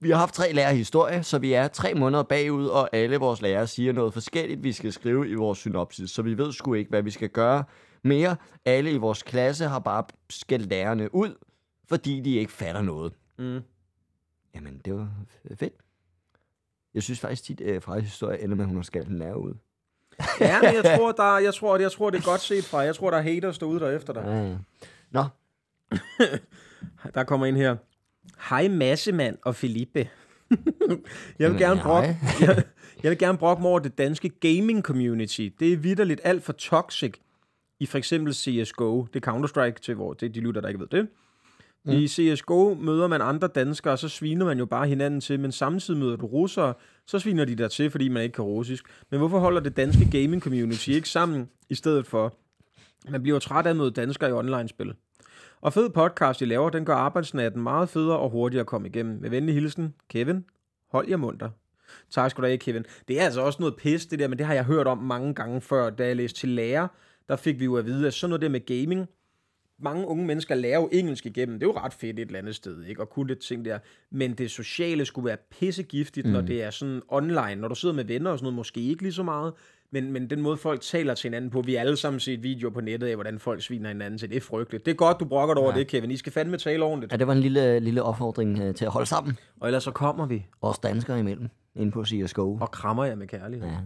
Vi har haft tre lærere i historie, så vi er tre måneder bagud, og alle vores lærere siger noget forskelligt, vi skal skrive i vores synopsis, så vi ved sgu ikke, hvad vi skal gøre mere. Alle i vores klasse har bare skældt lærerne ud, fordi de ikke fatter noget.
Mm.
Jamen, det var fedt. Jeg synes faktisk tit, at fra historie ender med, at hun har skældt en lærer ud. <laughs>
Ja, men jeg tror, der, jeg, tror, jeg tror, det er godt set fra. Jeg tror, der er haters derude der efter dig.
Ja, ja. Nå, <laughs>
Der kommer ind her. Hej Massemand og Felipe. <laughs> jeg vil gerne brokke, jeg, jeg vil gerne brokke mig over det danske gaming community. Det er vidderligt alt for toxic i for eksempel CSGO. Det er Counter-Strike til hvor det er de lytter, der ikke ved det. Mm. I CSGO møder man andre danskere, og så sviner man jo bare hinanden til, men samtidig møder du russere, så sviner de der til, fordi man ikke kan russisk. Men hvorfor holder det danske gaming community ikke sammen, i stedet for? Man bliver træt af at møde danskere i online-spil. Og fed podcast, I laver, den gør arbejdsnatten meget federe og hurtigere at komme igennem. Med venlig hilsen, Kevin. Hold jer munter. Tak skal du have, Kevin. Det er altså også noget pis, det der, men det har jeg hørt om mange gange før. Da jeg læste til lærer, der fik vi jo at vide, at sådan noget der med gaming, mange unge mennesker lærer jo engelsk igennem. Det er jo ret fedt et eller andet sted, ikke? Og kunne det ting der. Men det sociale skulle være pissegiftigt, mm. når det er sådan online. Når du sidder med venner og sådan noget, måske ikke lige så meget. Men, men den måde, folk taler til hinanden på, vi har alle sammen set videoer på nettet af, hvordan folk sviner hinanden til. Det er frygteligt. Det er godt, du brokker dig over
Ja.
det, Kevin. I skal fandme tale ordentligt.
ja, det var en lille, lille opfordring øh, til at holde sammen.
Og ellers så kommer vi
Os danskere imellem, inde på CSGO.
og krammer jer med kærlighed.
Ja.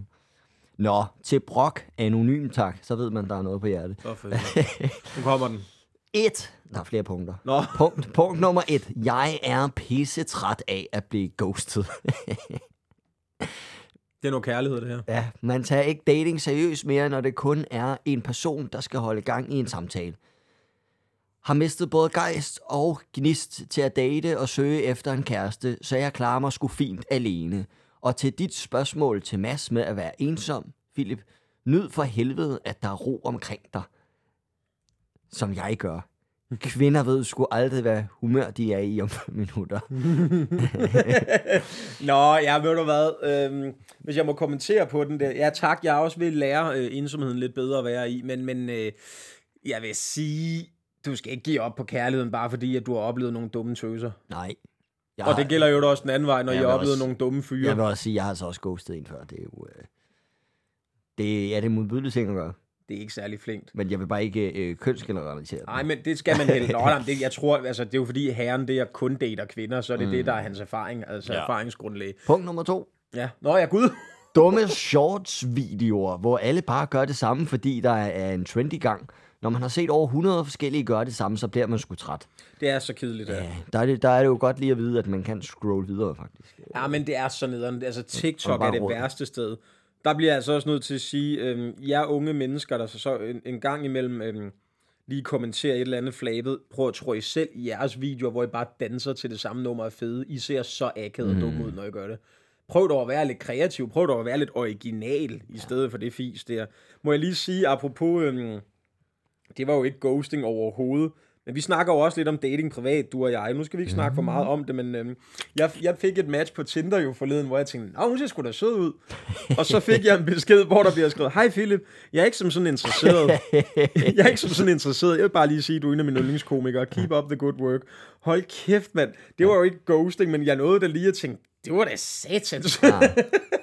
Nå, til brok, anonym tak, så ved man, der er noget på hjertet.
Fedt. Nu kommer den. <laughs>
Et. Der er flere punkter.
Nå.
Punkt, punkt nummer et. Jeg er pisse træt af at blive ghostet. <laughs>
Det er noget kærlighed, det her.
ja, man tager ikke dating seriøst mere, når det kun er en person, der skal holde gang i en samtale. Har mistet både gejst og gnist til at date og søge efter en kæreste, så jeg klarer mig sgu fint alene. Og til dit spørgsmål til Mads med at være ensom, Philip, nyd for helvede, at der er ro omkring dig. Som jeg gør. Kvinder ved sgu aldrig, hvad humør de er i om minutter. <laughs>
Nå, ja, ved du hvad? Øhm, hvis jeg må kommentere på den der. Ja, tak. Jeg er også at lære øh, ensomheden lidt bedre at være i. Men, men øh, jeg vil sige, du skal ikke give op på kærligheden, bare fordi, at du har oplevet nogle dumme tøser.
Nej. Jeg,
Og det gælder jo også den anden vej, når
Jeg
I har
vil
oplevet
også-
nogle dumme fyre.
Jeg vil også sige, jeg har altså også ghostet en før. Det er jo... Øh, det er det modbydelige ting at gøre.
Det er ikke særlig flinkt.
Men jeg vil bare ikke øh, kønsgeneralisere det.
Nej, men det skal man heller. <laughs> Nå, nej, det, jeg tror, altså, det er jo fordi herren det er kun dater kvinder, så er det mm. det, der er hans erfaring, altså ja. Erfaringsgrundlag.
Punkt nummer to.
Ja. Nå, ja, gud. <laughs>
Dumme shorts-videoer, hvor alle bare gør det samme, fordi der er en trend i gang. Når man har set over 100 forskellige gøre det samme, så bliver man sgu træt.
Det er så kedeligt, ja.
Ja, der er, det, der er det jo godt lige at vide, at man kan scrolle videre, faktisk.
Ja, men det er så nederen. Altså, TikTok er det værste sted. Der bliver jeg altså også nødt til at sige, øhm, jer unge mennesker, der så, så en, en gang imellem øhm, lige kommenterer et eller andet flabet, prøv at tro I selv i jeres videoer, hvor I bare danser til det samme nummer af fede. I ser så akavet og dum ud, når I gør det. Prøv dog at være lidt kreativ. Prøv dog at være lidt original, i stedet for det fis der. Må jeg lige sige, apropos, øhm, det var jo ikke ghosting overhovedet, Men vi snakker jo også lidt om dating privat, du og jeg. Nu skal vi ikke snakke for meget om det, men øhm, jeg, jeg fik et match på Tinder jo forleden, hvor jeg tænkte, Nå, hun ser sgu da sød ud. og så fik jeg en besked, hvor der bliver skrevet, Hej Philip, jeg er ikke som sådan interesseret. <laughs> jeg er ikke som sådan interesseret. Jeg vil bare lige sige, du er en af mine yndlingskomikere. Keep up the good work. Hold kæft, mand. Det var jo ikke ghosting, men jeg nåede da lige at tænke, det var da satans. <laughs>
Ja.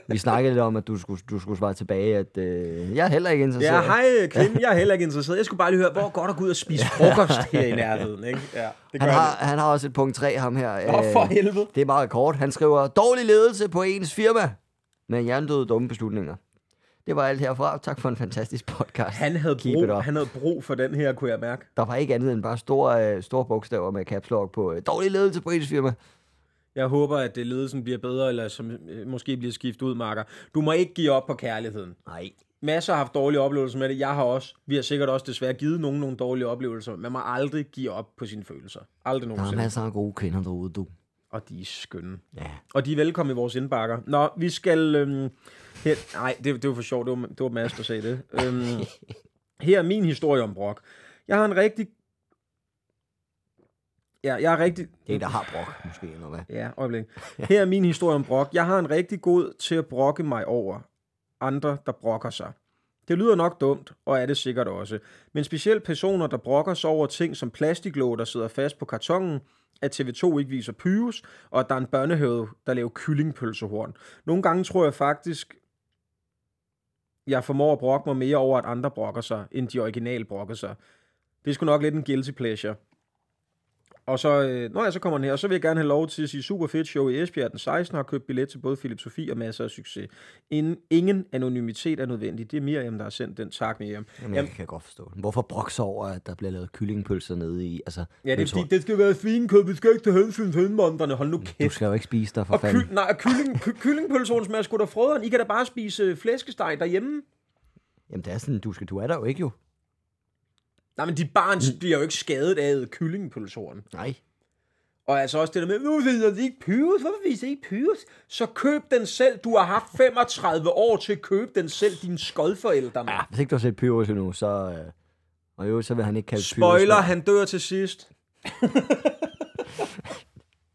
Vi snakkede lidt om, at du skulle, du skulle svare tilbage, at øh, jeg er heller ikke interesseret.
Ja, hej kvinde, <laughs> jeg er heller ikke interesseret. Jeg skulle bare lige høre, hvor går der gå ud og spise <laughs> frokost her i nærheden, ikke? Ja, det gør
Han har, han har også et punkt 3, ham her.
Åh, for helvede.
Det er meget kort. Han skriver, dårlig ledelse på ens firma med jerndøde dumme beslutninger. Det var alt herfra. Tak for en fantastisk podcast.
Han havde,
Keep
brug, han havde brug for den her, kunne jeg mærke.
Der var ikke andet end bare store, øh, store bogstaver med caps lock på øh, dårlig ledelse på ens firma.
Jeg håber, at det ledelsen bliver bedre, eller som øh, måske bliver skiftet ud, Marker. Du må ikke give op på kærligheden.
Nej.
Masser har haft dårlige oplevelser med det. Jeg har også. Vi har sikkert også desværre givet nogen nogle dårlige oplevelser. Man må aldrig give op på sine følelser. Aldrig
Der er
nogensinde.
masser af gode kvinder derude, du.
Og de er skønne.
Ja.
Og de er velkomne i vores indbakker. Nå, vi skal... Øhm, her, nej, det, det var for sjovt. Det var, det var Mads, der sagde det. Øhm, <laughs> her er min historie om Brok. Jeg har en rigtig... Ja, jeg er rigtig...
Det er en, der har brok, måske, eller hvad?
Ja, øjeblik. Her er min historie om brok. Jeg har en rigtig god til at brokke mig over andre, der brokker sig. Det lyder nok dumt, og er det sikkert også. Men specielt personer, der brokker sig over ting som plastiklåg, der sidder fast på kartongen, at TV2 ikke viser Pyrus, og at der er en børnehave, der laver kyllingpølsehorn. Nogle gange tror jeg faktisk, jeg formår at brokke mig mere over, at andre brokker sig, end de originale brokker sig. Det er sgu nok lidt en guilty pleasure. Og så, øh, når jeg så kommer den her, og så vil jeg gerne have lov til at sige super fedt show i Esbjerg den 16. har købt billet til både Philip Sofie og masser af succes. In, ingen anonymitet er nødvendig. Det er Miriam, der har sendt den. Tak, Miriam.
Jamen, jeg kan godt forstå. Hvorfor brokke sig over, at der bliver lavet kyllingpølser nede i? Altså,
Ja, det er fordi, det skal være svinekød. Vi skal ikke til indvandrerne. Hold nu
Du
kæft.
skal jo ikke spise dig for
Og
fanden.
ky- nej, kylling, ky- kyllingpølsehorn smager sgu da frøderen. I kan da bare spise øh, flæskesteg derhjemme.
Jamen, det er sådan, du, skal, du er der jo ikke jo.
Nej, men de barn bliver jo ikke skadet af kyllingpølsehorn.
Nej.
Og altså også det der med, nu viser de ikke Pyrus, hvorfor viser de ikke Pyrus? Så køb den selv, du har haft 35 år til at købe den selv, dine skodforældre.
Ja,
Ja.
hvis ikke du har set Pyrus endnu, så... Øh, og jo, så vil han ikke kalde
Spoiler,
Pyrus.
han dør til sidst. <laughs>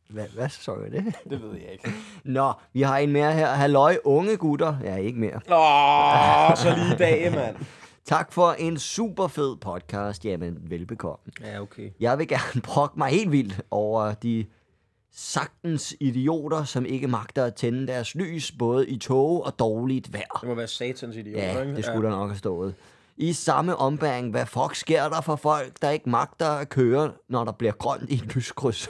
Hvad, hvad så er det?
Det ved jeg ikke.
Nå, vi har en mere her. Halløj, unge gutter. Ja, ikke mere.
Åh, så lige i dag, mand. <laughs>
Tak for en super fed podcast. Jamen, velbekomme.
Ja, okay.
Jeg vil gerne <laughs> brokke mig helt vildt over de sagtens idioter, som ikke magter at tænde deres lys, både i tog og dårligt vejr.
Det må være satans idiot,
Ja,
ikke?
det skulle der nok have stået. I samme ombæring, hvad fuck sker der for folk, der ikke magter at køre, når der bliver grønt i et lyskryds?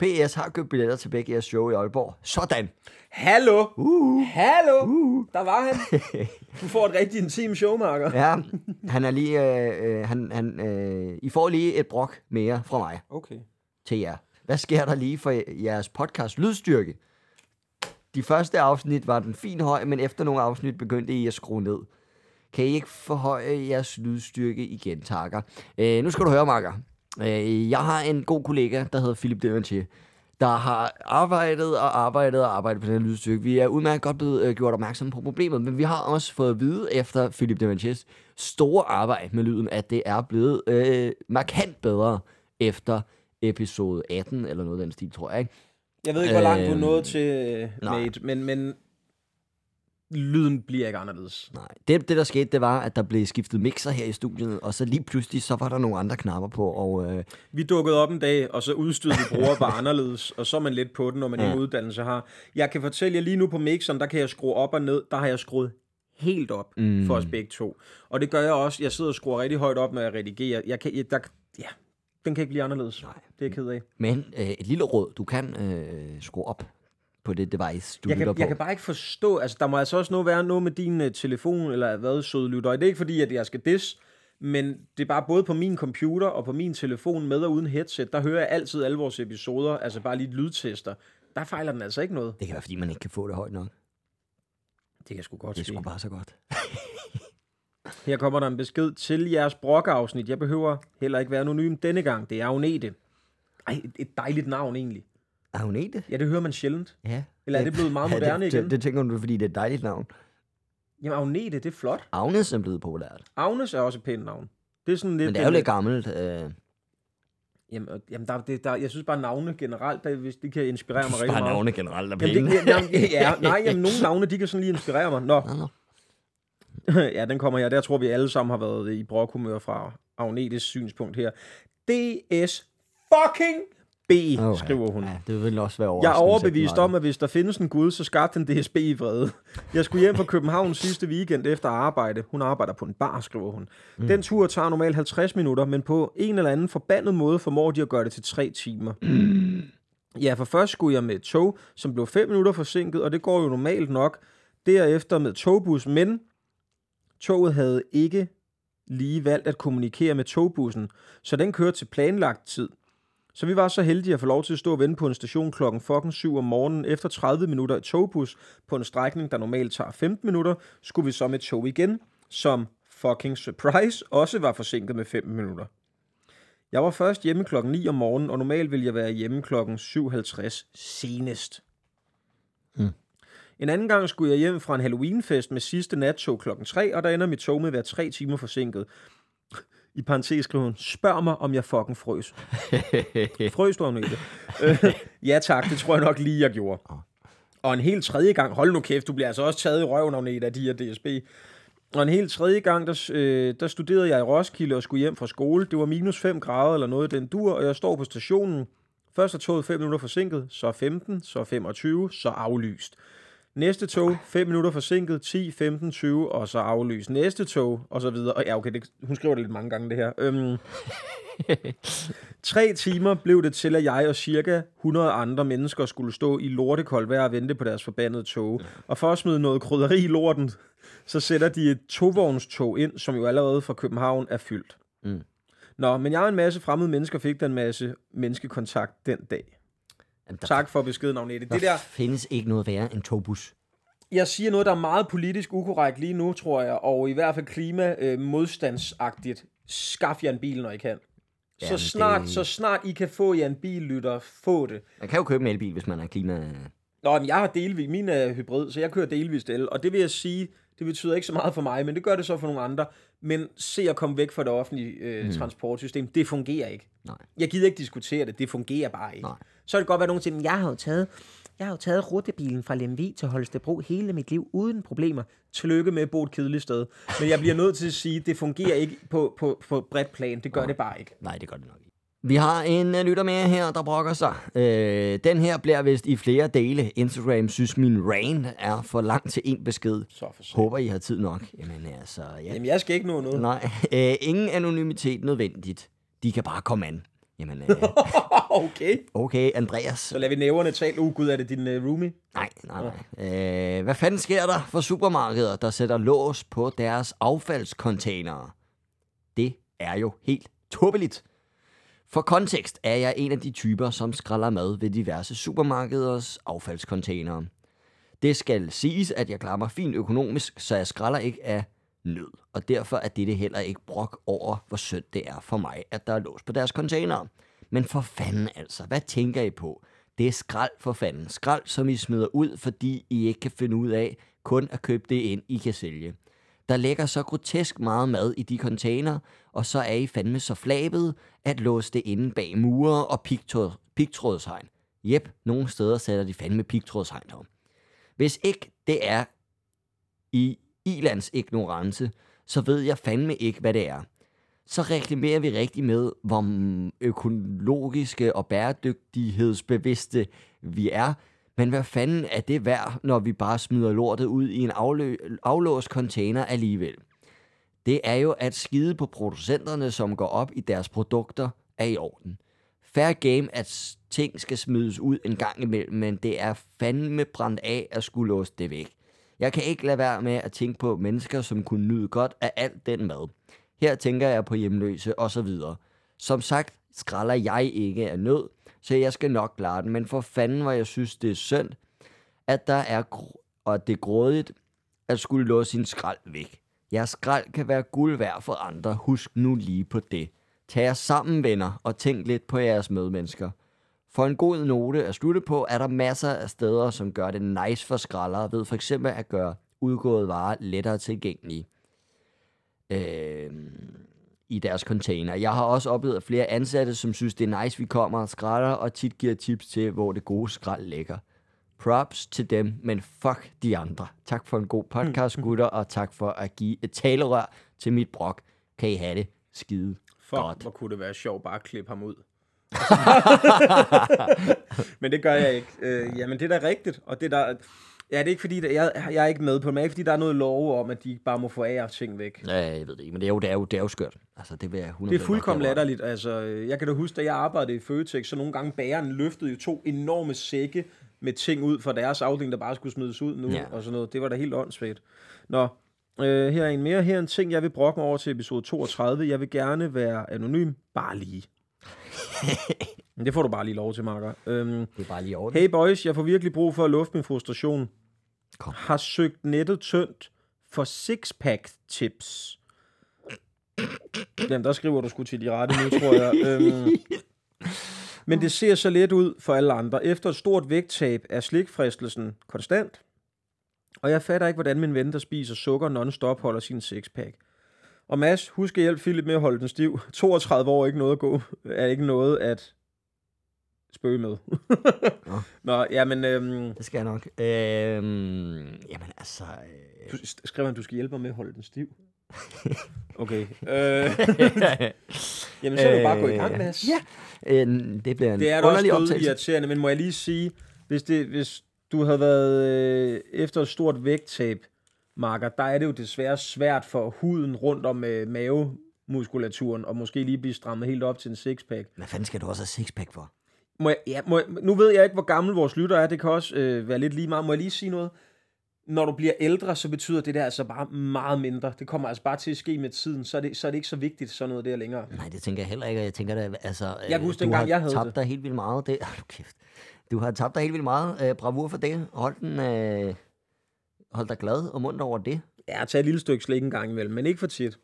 PS har købt billetter til begge jeres show i Aalborg. Sådan.
Hallo!
Uh.
Hallo! Der var han. Du får et rigtig intim showmarker.
Ja, han er lige, øh, øh, han, han, øh, I får lige et brok mere fra mig
Okay.
til jer. Hvad sker der lige for jeres podcast lydstyrke? De første afsnit var den fin høj, men efter nogle afsnit begyndte I at skrue ned. Kan I ikke forhøje jeres lydstyrke igen, takker? Øh, nu skal du høre, Marker. Øh, jeg har en god kollega, der hedder Philip Devanchier, der har arbejdet og arbejdet og arbejdet på den her lydstyrke. Vi er udmærket godt blevet øh, gjort opmærksom på problemet, men vi har også fået at vide efter Philip Devanchiers store arbejde med lyden, at det er blevet øh, markant bedre efter episode 18, eller noget af den stil, tror jeg. Ikke?
Jeg ved ikke, hvor langt du
Øhm,
nået til, mate, men, men lyden bliver ikke anderledes.
Nej, det, det der skete, det var, at der blev skiftet mixer her i studiet, og så lige pludselig, så var der nogle andre knapper på, og øh,
Vi dukkede op en dag, og så udstyret vi bruger var anderledes, og så er man lidt på den, når man
Ja.
ingen uddannelse har. Jeg kan fortælle jer lige nu på mixeren, der kan jeg skrue op og ned. Der har jeg skruet helt op mm. for os begge to. Og det gør jeg også. Jeg sidder og skruer rigtig højt op, når jeg redigerer. Jeg kan, jeg, der, ja, den kan ikke blive anderledes.
Nej.
Det er jeg ked af.
men øh, et lille råd, du kan øh, skrue op på det device, du
Jeg
lytter
kan,
på.
jeg kan bare ikke forstå, altså der må altså også noget være noget med din uh, telefon, eller hvad, søde lytter. Det er ikke fordi, at jeg skal dis, men det er bare både på min computer og på min telefon med og uden headset, der hører jeg altid alle vores episoder, altså bare lige lydtester. Der fejler den altså ikke noget.
Det kan være, fordi man ikke kan få det højt nok.
Det kan sgu godt
Det er sgu bare så godt. <laughs> <laughs>
Her kommer der en besked til jeres brokafsnit. Jeg behøver heller ikke være anonym denne gang. Det er Agnete. Ej, et dejligt navn egentlig.
Er hun ikke det?
Ja, det hører man sjældent.
Ja.
Eller er det blevet meget
Ja,
moderne
det,
igen?
Det, det tænker du, fordi det er et dejligt navn.
Jamen, Agnete, det er flot.
Agnes er blevet populært.
Agnes er også et pænt navn. Det er sådan lidt...
Men det er jo lidt gammelt. Øh,
Jamen, jamen der, det, der, jeg synes bare navne generelt, der, hvis de kan inspirere mig rigtig
Bare
meget.
navne generelt er
Jamen,
pæne.
det, jamen, ja, <laughs> nej, jamen, nogle navne, de kan sådan lige inspirere mig. Nå,
Nå, nå. <laughs>
ja, den kommer her. Der tror vi alle sammen har været i brokhumør fra Agnetes synspunkt her. DS fucking B,
Åh,
oh, skriver hun.
Ja, det vil også være
Jeg er overbevist om, at hvis der findes en Gud, så skabte den DSB i vrede. Jeg skulle hjem fra København sidste weekend efter arbejde. Hun arbejder på en bar, skriver hun.
Mm.
Den tur tager normalt 50 minutter, men på en eller anden forbandet måde formår de at gøre det til 3 timer.
Mm.
Ja, for først skulle jeg med et tog, som blev 5 minutter forsinket, og det går jo normalt nok. Derefter med togbus, men toget havde ikke lige valgt at kommunikere med togbussen, så den kørte til planlagt tid. Så vi var så heldige at få lov til at stå og vente på en station klokken fucking 7 om morgenen. Efter 30 minutter i togbus på en strækning, der normalt tager 15 minutter, skulle vi så med tog igen, som fucking surprise også var forsinket med 5 minutter. Jeg var først hjemme klokken 9 om morgenen, og normalt ville jeg være hjemme klokken 7.50 senest.
Mm.
En anden gang skulle jeg hjem fra en Halloweenfest med sidste nattog klokken 3, og der ender mit tog med at være 3 timer forsinket. I parentes skriver hun, spørg mig, om jeg fucking frøs. <laughs> frøs du, Agnete? Øh, ja tak, det tror jeg nok lige, jeg gjorde. Og en helt tredje gang, hold nu kæft, du bliver altså også taget i røven, Agnete, af de her DSB. Og en helt tredje gang, der, øh, der studerede jeg i Roskilde og skulle hjem fra skole. Det var minus 5 grader eller noget den dur, og jeg står på stationen. Først er toget 5 minutter forsinket, så 15, så 25, så aflyst. Næste tog, 5 minutter forsinket, 10, 15, 20, og så aflyst. Næste tog, og så videre. Og ja, okay, det, hun skriver det lidt mange gange, det her. Øhm, tre timer blev det til, at jeg og cirka 100 andre mennesker skulle stå i lortekoldt vejr og vente på deres forbandede tog. Og for at smide noget krydderi i lorten, så sætter de et tovognstog ind, som jo allerede fra København er fyldt.
Mm.
Nå, men jeg og en masse fremmede mennesker fik der en masse menneskekontakt den dag.
Jamen, der,
Tak for beskeden, Agnete.
der
Det der,
findes ikke noget værre end togbus.
jeg siger noget, der er meget politisk ukorrekt lige nu, tror jeg, og i hvert fald klimamodstandsagtigt. Skaf jer en bil, når I kan. Så
Jamen,
snart,
det-
så snart I kan få jer en bil, lytter, få det.
Man kan jo købe en elbil, hvis man er klima...
Nå, men jeg har delvis, min er hybrid, så jeg kører delvist el, og det vil jeg sige, det betyder ikke så meget for mig, men det gør det så for nogle andre. Men se at komme væk fra det offentlige øh, mm. transportsystem, det fungerer ikke.
Nej.
Jeg gider ikke diskutere det, det fungerer bare ikke.
Nej.
Så kan det godt være nogen til, "Men jeg har jo taget, jeg har jo taget rutebilen fra Lemvi til Holstebro hele mit liv uden problemer. Tillykke med at bo et kedeligt sted. Men jeg bliver nødt til at sige, det fungerer ikke på, på, på bredt plan. Det gør det bare ikke.
Nej, det gør det nok ikke. Vi har en uh, lytter med her, der brokker sig. Øh, den her bliver vist i flere dele. Instagram synes, min rain er for lang til en besked.
Så for.
Håber, I har tid nok. Jamen altså, ja.
Jamen, jeg skal ikke nå noget.
Nej, øh, ingen anonymitet nødvendigt. De kan bare komme an. Jamen, <laughs> øh,
okay.
okay, Andreas.
Så lader vi næverne tale. Uh, gud, er det din uh, roomie?
Nej, nej, nej. Øh, hvad fanden sker der for supermarkeder, der sætter lås på deres affaldscontainere? Det er jo helt tåbeligt. For kontekst er jeg en af de typer, som skralder mad ved diverse supermarkeders affaldscontainere. Det skal siges, at jeg klarer mig fint økonomisk, så jeg skralder ikke af lød. Og derfor er dette heller ikke brok over, hvor sødt det er for mig, at der er lås på deres containere. Men for fanden altså, hvad tænker I på? Det er skrald for fanden. Skrald, som I smider ud, fordi I ikke kan finde ud af kun at købe det ind, I kan sælge. Der ligger så grotesk meget mad i de container, og så er I fandme så flabet at låse det inde bag mure og pigtråd, pigtrådshegn. Jep, nogle steder sætter de fandme pigtrådshegn op. Hvis ikke det er i ilands ignorance, så ved jeg fandme ikke, hvad det er. Så reklamerer vi rigtig med, hvor økologiske og bæredygtighedsbevidste vi er, men hvad fanden er det værd, når vi bare smider lortet ud i en aflø- aflåst container alligevel? Det er jo at skide på producenterne, som går op i deres produkter, er i orden. Fair game, at ting skal smides ud en gang imellem, men det er fandme brændt af at skulle låse det væk. Jeg kan ikke lade være med at tænke på mennesker, som kunne nyde godt af alt den mad. Her tænker jeg på hjemløse og så videre. Som sagt skralder jeg ikke af nød, så jeg skal nok klare den, men for fanden, hvor jeg synes, det er synd, at der er gr- og at det er grådigt at skulle låse sin skrald væk. Jeres skrald kan være guld værd for andre. Husk nu lige på det. Tag jer sammen, venner, og tænk lidt på jeres medmennesker. For en god note at slutte på, er der masser af steder, som gør det nice for skraldere, ved for eksempel at gøre udgåede varer lettere tilgængelige. Øh, i deres container. Jeg har også oplevet flere ansatte, som synes, det er nice, vi kommer og skrætter, og tit giver tips til, hvor det gode skrald ligger. Props til dem, men fuck de andre. Tak for en god podcast, gutter, og tak for at give et talerør til mit brok. Kan I have det skide
Fuck,
godt.
hvor kunne det være sjovt bare at klippe ham ud. <laughs> men det gør jeg ikke. Øh, jamen, det er da rigtigt, og det er der... Ja, det er ikke fordi, der, jeg, jeg er ikke med på det, men ikke fordi, der er noget lov om, at de bare må få af ting væk.
Ja, jeg ved det ikke, men det er jo, det er jo, det er jo skørt. Altså, det vil jeg 100
Det er fuldkommen latterligt. Altså, jeg kan da huske, da jeg arbejdede i Føtex, så nogle gange bageren løftede jo to enorme sække med ting ud fra deres afdeling, der bare skulle smides ud nu,
ja.
og sådan noget. Det var da helt åndssvagt. Nå, øh, her er en mere. Her er en ting, jeg vil brokke mig over til episode 32. Jeg vil gerne være anonym, bare lige. <laughs> Det får du bare lige lov til, Marker. Øhm,
Det er bare lige over
hey boys, jeg får virkelig brug for at lufte min frustration.
Kom.
Har søgt nettet tyndt for six-pack tips. Jamen, der skriver du sgu til de rette nu, tror jeg. <laughs> Øhm, men det ser så let ud for alle andre. Efter et stort vægttab er slikfristelsen konstant. Og jeg fatter ikke, hvordan min ven, der spiser sukker non-stop, holder sin sixpack. Og Mads, husk at hjælpe Philip med at holde den stiv. <laughs> 32 år er ikke noget at gå. Er ikke noget at spøge med.
Nå. <laughs>
Nå, jamen, øhm,
Det skal jeg nok. Øhm, jamen altså... Øh,
du, skriver han, du skal hjælpe mig med at holde den stiv? <laughs> Okay. Øh, jamen, så er det bare at gå i gang,
Øh,
Mads.
Ja, øh, det bliver en
Det er da også død irriterende, men må jeg lige sige, hvis, det, hvis du havde været øh, efter et stort vægttab, Marker, der er det jo desværre svært for huden rundt om øh, mavemuskulaturen, og måske lige blive strammet helt op til en sixpack.
Hvad fanden skal du også have sixpack for?
Må jeg, ja, må jeg, nu ved jeg ikke, hvor gammel vores lytter er, det kan også øh, være lidt lige meget. Må jeg lige sige noget? Når du bliver ældre, så betyder det der altså bare meget mindre. Det kommer altså bare til at ske med tiden, så er det, så er det ikke så vigtigt, sådan noget der længere.
Nej, det tænker jeg heller ikke. Jeg tænker da, altså...
Jeg kan huske
du
dengang, jeg havde
tabt
det.
dig helt vildt meget. Det, <laughs> oh, kæft. Du har tabt dig helt vildt meget. Øh, bravur for det. Hold den... Øh, hold dig glad og mundt over det.
Ja, tag et lille stykke slik en gang imellem, men ikke for tit.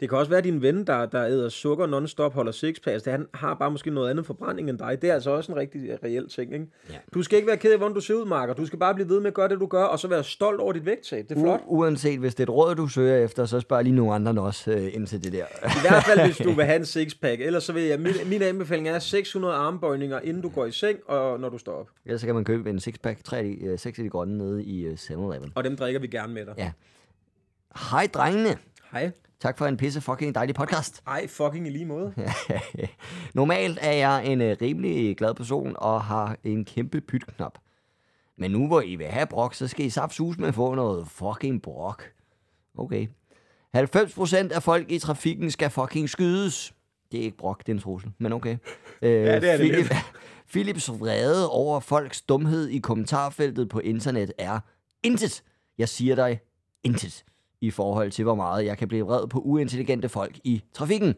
Det kan også være din ven, der, der æder sukker non-stop, holder sixpacks. Det, han har bare måske noget andet forbrænding end dig. Det er altså også en rigtig øh, reel ting, ikke?
Ja.
Du skal ikke være ked af, hvordan du ser ud, Marker. Du skal bare blive ved med at gøre det, du gør, og så være stolt over dit vægttab. Det er flot.
U- uanset hvis det er et råd, du søger efter, så spørg lige nogle andre også øh, ind til det der.
I hvert fald, hvis du <laughs> vil have en sixpack. Ellers så vil jeg, min, min anbefaling er 600 armbøjninger, inden du går i seng, og når du står op.
Ellers så kan man købe en sixpack, 3 af de, øh, 6 af de grønne nede i øh, 7-Eleven.
Og dem drikker vi gerne med dig.
Ja. Hej drengene.
Hej.
Tak for en pisse fucking dejlig podcast.
Ej, fucking i lige måde. <laughs>
Normalt er jeg en øh, rimelig glad person og har en kæmpe pytknap. Men nu hvor I vil have brok, så skal I saftsus med at få noget fucking brok. Okay. 90% af folk i trafikken skal fucking skydes. Det er ikke brok, det er en trussel, men okay. Øh, <laughs>
Ja, det er det
Philip,
lidt. <laughs>
Philips vrede over folks dumhed i kommentarfeltet på internet er intet. Jeg siger dig, intet. I forhold til, hvor meget jeg kan blive vred på uintelligente folk i trafikken.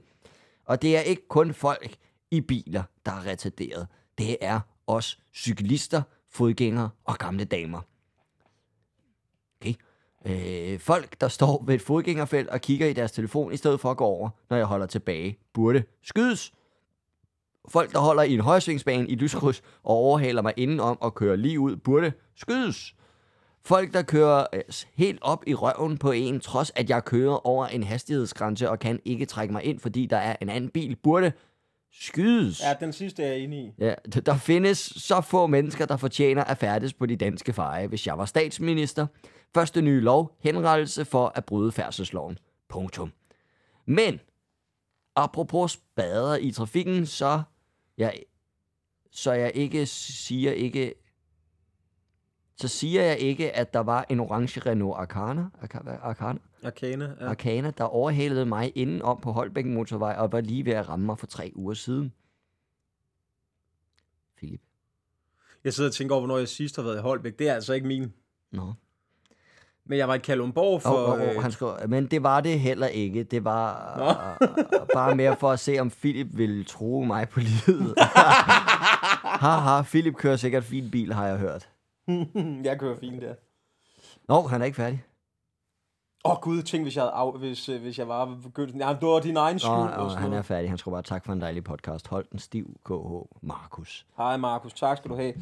Og det er ikke kun folk i biler, der er retarderet. Det er også cyklister, fodgængere og gamle damer. Okay. Øh, folk, der står ved et fodgængerfelt og kigger i deres telefon, i stedet for at gå over, når jeg holder tilbage, burde skydes. Folk, der holder i en højsvingsbane i lyskryds og overhaler mig indenom og kører lige ud, burde skydes. Folk, der kører øh, helt op i røven på en, trods at jeg kører over en hastighedsgrænse og kan ikke trække mig ind, fordi der er en anden bil, burde skydes.
Ja, den sidste er jeg inde i.
Ja, der findes så få mennesker, der fortjener at færdes på de danske veje, hvis jeg var statsminister. Første nye lov, henrettelse for at bryde færdselsloven. Punktum. Men, apropos spader i trafikken, så jeg, så jeg ikke siger ikke, så siger jeg ikke, at der var en orange Renault Arcana, Arca- Arcana,
Arcane. Ja.
Arcana, der overhalede mig indenom på Holbæk Motorvej og var lige ved at ramme mig for tre uger siden. Philip.
Jeg sidder og tænker over, hvornår jeg sidst har været i Holbæk. Det er altså ikke min.
Nå.
Men jeg var i Kalundborg for...
Og,
øh,
og, han skrev, men det var det heller ikke. Det var uh, <laughs> bare mere for at se, om Philip ville tro mig på livet. <laughs> Haha, Philip kører sikkert fin bil, har jeg hørt. <laughs>
jeg kører fint der.
Nå, han er ikke færdig.
Åh oh, gud, tænk hvis jeg, af, hvis, øh, hvis jeg var begyndt. Ja, det var din egen skyld.
Nå,
og
han er færdig. Han skulle bare tak for en dejlig podcast. Hold den stiv, KH Markus.
Hej Markus, tak skal du have.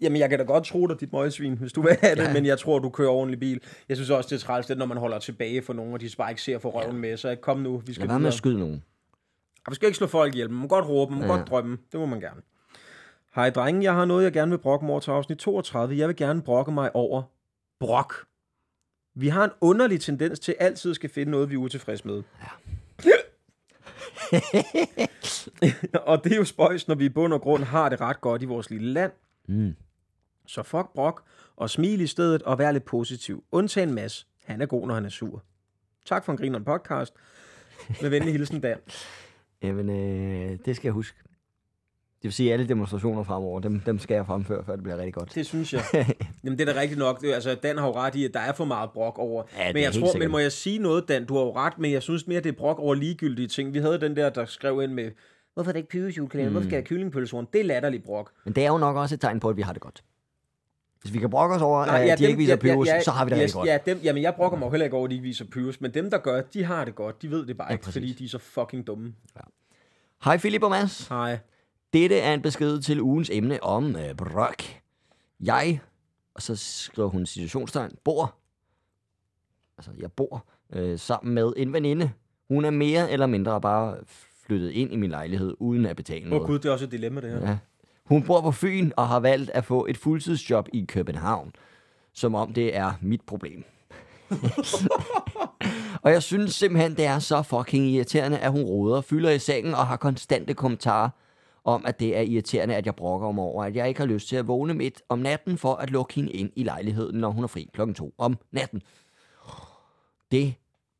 Jamen, jeg kan da godt tro dig, dit møgsvin, hvis du vil have det,
Ja.
ja. men jeg tror, du kører ordentlig bil. Jeg synes også, det er træls, det, når man holder tilbage for nogen, og de bare ikke ser for røven med. Så kom nu, vi skal
Lad være med at skyde nogen.
Og vi skal ikke slå folk ihjel, man må godt råbe, man må
Ja.
ja. godt drømme. Det må man gerne. Hej drenge, jeg har noget, jeg gerne vil brokke mig over til afsnit 32. Jeg vil gerne brokke mig over brok. Vi har en underlig tendens til altid at skal finde noget, vi er utilfredse med. Ja. <laughs> og det er jo spøjs, når vi i bund og grund har det ret godt i vores lille land.
Mm.
Så fuck brok, og smil i stedet, og vær lidt positiv. Undtagen Mads. Han er god, når han er sur. Tak for en grineren podcast. Med venlig hilsen, Dan. <laughs>
Jamen, øh, det skal jeg huske. Det vil sige, at alle demonstrationer fremover, dem, dem skal jeg fremføre, før det bliver rigtig godt.
Det synes jeg. <laughs> Jamen, det er da rigtigt nok. Det, altså, Dan har jo ret i, at der er for meget brok over.
Ja,
men jeg tror,
sikkert.
men må jeg sige noget, Dan? Du har jo ret, men jeg synes mere, det er brok over ligegyldige ting. Vi havde den der, der skrev ind med, hvorfor er det ikke pybesjulekalender? Mm. Hvorfor skal jeg have kyllingpølsehorn? Det er latterligt brok.
Men det er jo nok også et tegn på, at vi har det godt. Hvis vi kan brokke os over,
Nej,
at
ja,
de ikke
dem-
viser
ja, ja,
pyrus,
ja,
så har vi det
yes,
rigtig godt.
Ja, dem, jamen, jeg brokker mig heller ikke over, at de ikke viser pyrus, men dem, der gør, de har det godt. De ved det bare
Ja,
ikke,
præcis.
fordi de er så fucking dumme.
Hej Philip og Mads.
Hej.
Dette er en besked til ugens emne om øh, brok. Jeg, og så skriver hun situationstegn, bor, altså jeg bor, øh, sammen med en veninde. Hun er mere eller mindre bare flyttet ind i min lejlighed, uden at betale
Åh
noget.
oh, gud, det er også et dilemma, det her.
Ja. Hun bor på Fyn og har valgt at få et fuldtidsjob i København, som om det er mit problem. <laughs> og jeg synes simpelthen, det er så fucking irriterende, at hun roder, fylder i sengen og har konstante kommentarer om, at det er irriterende, at jeg brokker om over, at jeg ikke har lyst til at vågne midt om natten for at lukke hende ind i lejligheden, når hun er fri klokken to om natten. Det,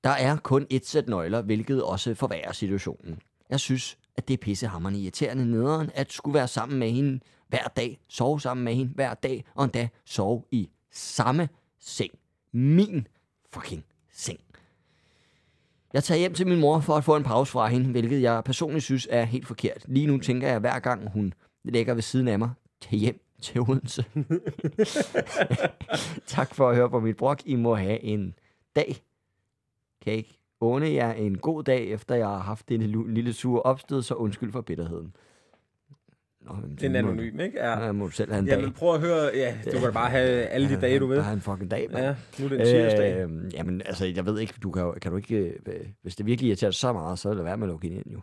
der er kun et sæt nøgler, hvilket også forværrer situationen. Jeg synes, at det er pissehammerende irriterende nederen, at skulle være sammen med hende hver dag, sove sammen med hende hver dag, og endda sove i samme seng. Min fucking seng. Jeg tager hjem til min mor for at få en pause fra hende, hvilket jeg personligt synes er helt forkert. Lige nu tænker jeg hver gang, hun ligger ved siden af mig, til hjem til Odense. <laughs> tak for at høre på mit brok. I må have en dag. Kan jeg ikke åne jer en god dag, efter jeg har haft en lille, lille sur opstød, så undskyld for bitterheden. Nå,
er
må-
anonym, ikke? Ja.
Ja, må du selv have en dag.
Jamen, prøv at høre. Ja, du kan bare have alle de dage, du vil.
Bare en fucking dag, mand.
Ja, nu er det en tirsdag.
Øh, jamen, altså, jeg ved ikke, du kan, kan du ikke, øh, hvis det virkelig irriterer dig så meget, så lad være med at lukke ind, jo.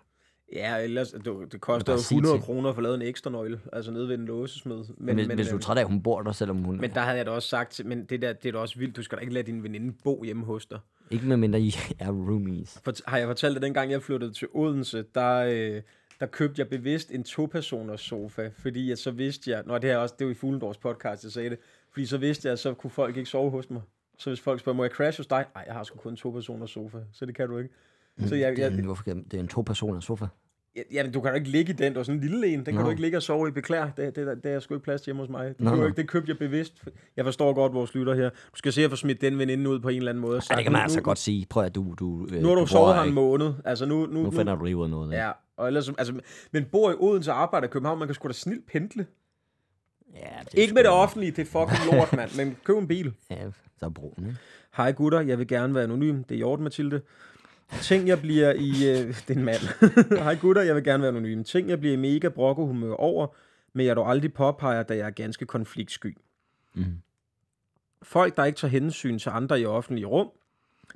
Ja, ellers, det, det koster jo
sige
100
til.
kroner for at lave en ekstra nøgle, altså nede ved en låsesmed. Men,
Men, hvis, hvis du er
øh,
træt af, at hun bor der, selvom hun...
men der havde jeg da også sagt, men det der, det er da også vildt, du skal da ikke lade din veninde bo hjemme hos dig.
Ikke med mindre I <laughs> er roomies.
For, har jeg fortalt dig, dengang jeg flyttede til Odense, der, øh, der købte jeg bevidst en to-personers sofa, fordi jeg så vidste jeg, nå det her også, det var i Fuglendors podcast, jeg sagde det, fordi så vidste jeg, så kunne folk ikke sove hos mig. Så hvis folk spørger, må jeg crash hos dig? Nej, jeg har sgu kun en to-personers sofa, så det kan du ikke. Så jeg,
Det er,
jeg,
en, hvorfor, kan- det er en to-personers sofa.
Ja, Jamen, du kan jo ikke ligge i den. Det var sådan en lille en. Den kan
Nå.
du ikke ligge og sove i. Beklær. Det, det, det, det er sgu ikke plads til hjemme hos mig. Det,
nå.
ikke, det købte jeg bevidst. Jeg forstår godt vores lytter her. Du skal se at få smidt den veninde ud på en eller anden måde.
Ja, det kan man
nu,
altså
nu,
godt sige. Prøv at du... du øh,
Nu har du
bor
sovet her en måned. Altså nu... Nu,
Nu finder du lige ud af noget.
Ja, og ellers, altså, men bor i Odense og arbejder i København, man kan sgu da snilt pendle.
ja det
Ikke med det offentlige, det er fucking lort, <laughs> mand. Men køb en bil.
Ja, så broen, ikke?
Hej gutter, jeg vil gerne være anonym. Det er Jorden, Mathilde. Ting, jeg bliver i... Øh, <laughs> det er en mand. <laughs> Hej gutter, jeg vil gerne være anonym. Ting, jeg bliver i mega brokkohumør over, men jeg dog aldrig påpeger, da jeg er ganske konfliktsky.
Mhm.
Folk, der ikke tager hensyn til andre i offentlige rum.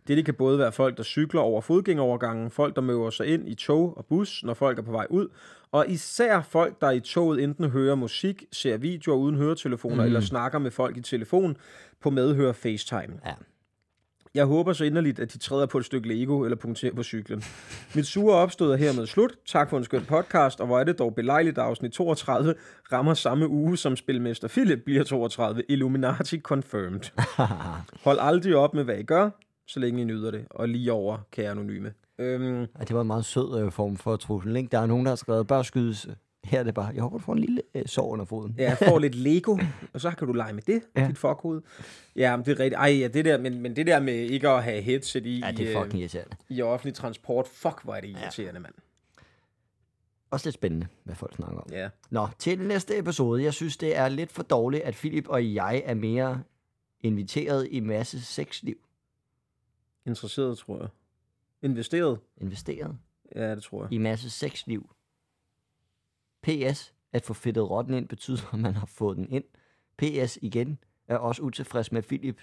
Det, det kan både være folk, der cykler over fodgængerovergangen, folk, der møver sig ind i tog og bus, når folk er på vej ud, og især folk, der i toget enten hører musik, ser videoer uden høretelefoner, mm. eller snakker med folk i telefon på medhør FaceTime.
Ja.
Jeg håber så inderligt, at de træder på et stykke Lego eller punkterer på cyklen. Mit sure opstød er hermed slut. Tak for en skøn podcast, og hvor er det dog belejligt, at afsnit 32 rammer samme uge, som spilmester Philip bliver 32. Illuminati confirmed. <laughs> Hold aldrig op med, hvad I gør, så længe I nyder det. Og lige over, kære anonyme. Øhm,
Ja, det var en meget sød øh, form for trussel, ikke? Der er nogen, der har skrevet, bør skydes. Her er det bare, jeg håber, du får en lille øh, sår under foden.
Ja, jeg får <laughs> lidt Lego, og så kan du lege med det,
Ja.
ja. dit fuckhoved. Ja, men det er rigtigt. Ej, ja, det der, men, men det der med ikke at have headset i,
Ja, det er
øh,
fucking irriterende.
i offentlig transport, fuck, hvor er det irriterende, mand.
Også lidt spændende, hvad folk snakker om.
Ja.
Nå, til næste episode. Jeg synes, det er lidt for dårligt, at Philip og jeg er mere inviteret i masse sexliv.
Interesseret, tror jeg. Investeret?
Investeret
Ja, det tror jeg.
i masse sexliv. PS. At få fedtet rotten ind betyder, at man har fået den ind. PS igen er også utilfreds med, at Philip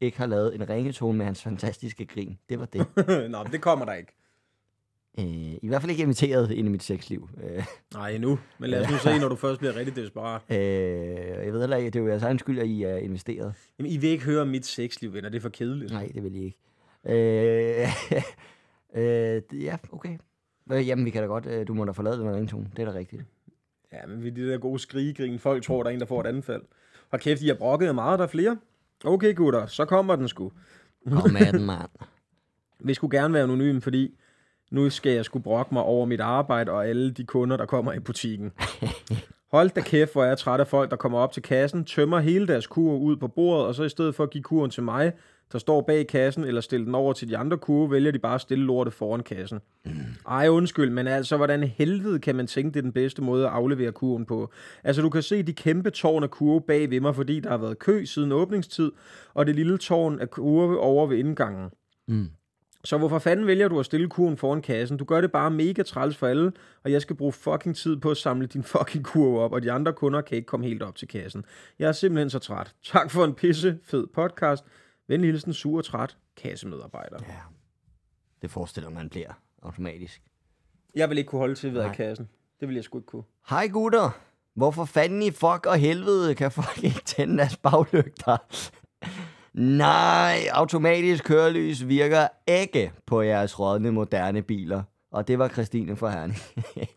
ikke har lavet en ringetone med hans fantastiske grin. Det var det. <laughs>
Nå, men det kommer der ikke.
øh, I hvert fald ikke inviteret ind i mit sexliv. Øh,
Nej, endnu. Men lad os nu se, når du først bliver rigtig desperat. <laughs>
øh, jeg ved heller ikke, det er jo jeres egen skyld, at I er investeret.
Jamen, I vil ikke høre om mit sexliv, venner. Det er for kedeligt.
Nej, det vil I ikke. Øh, <laughs> øh, det- ja, okay. Jamen, vi kan da godt, øh, du må da forlade den ringtone. Det er da rigtigt.
Ja, men vi er de der gode skrigegrin. Folk tror, der er en, der får et anfald. Og kæft, I har brokket meget, der er flere. Okay, gutter, så kommer den sgu.
Kom med den, <laughs> mand.
Vi skulle gerne være anonym, fordi nu skal jeg skulle brokke mig over mit arbejde og alle de kunder, der kommer i butikken. <laughs> Hold da kæft, hvor er jeg træt af folk, der kommer op til kassen, tømmer hele deres kur ud på bordet, og så i stedet for at give kuren til mig, der står bag kassen, eller stille den over til de andre kurer, vælger de bare at stille lortet foran kassen. Ej, undskyld, men altså, hvordan helvede kan man tænke, det er den bedste måde at aflevere kurven på? Altså, du kan se de kæmpe tårn af kurve bag ved mig, fordi der har været kø siden åbningstid, og det lille tårn af kurve over ved indgangen.
Mm.
Så hvorfor fanden vælger du at stille kurven foran kassen? Du gør det bare mega træls for alle, og jeg skal bruge fucking tid på at samle din fucking kurve op, og de andre kunder kan ikke komme helt op til kassen. Jeg er simpelthen så træt. Tak for en pisse fed podcast. Venlig hilsen, sur og træt kassemedarbejder.
Ja. Det forestiller man bliver automatisk.
Jeg vil ikke kunne holde til ved i
Nej.
kassen. Det vil jeg sgu ikke kunne.
Hej gutter. Hvorfor fanden i fuck og helvede kan folk <laughs> ikke tænde deres baglygter? Nej, automatisk kørelys virker ikke på jeres rådne moderne biler. Og det var Christine fra Herning. <laughs>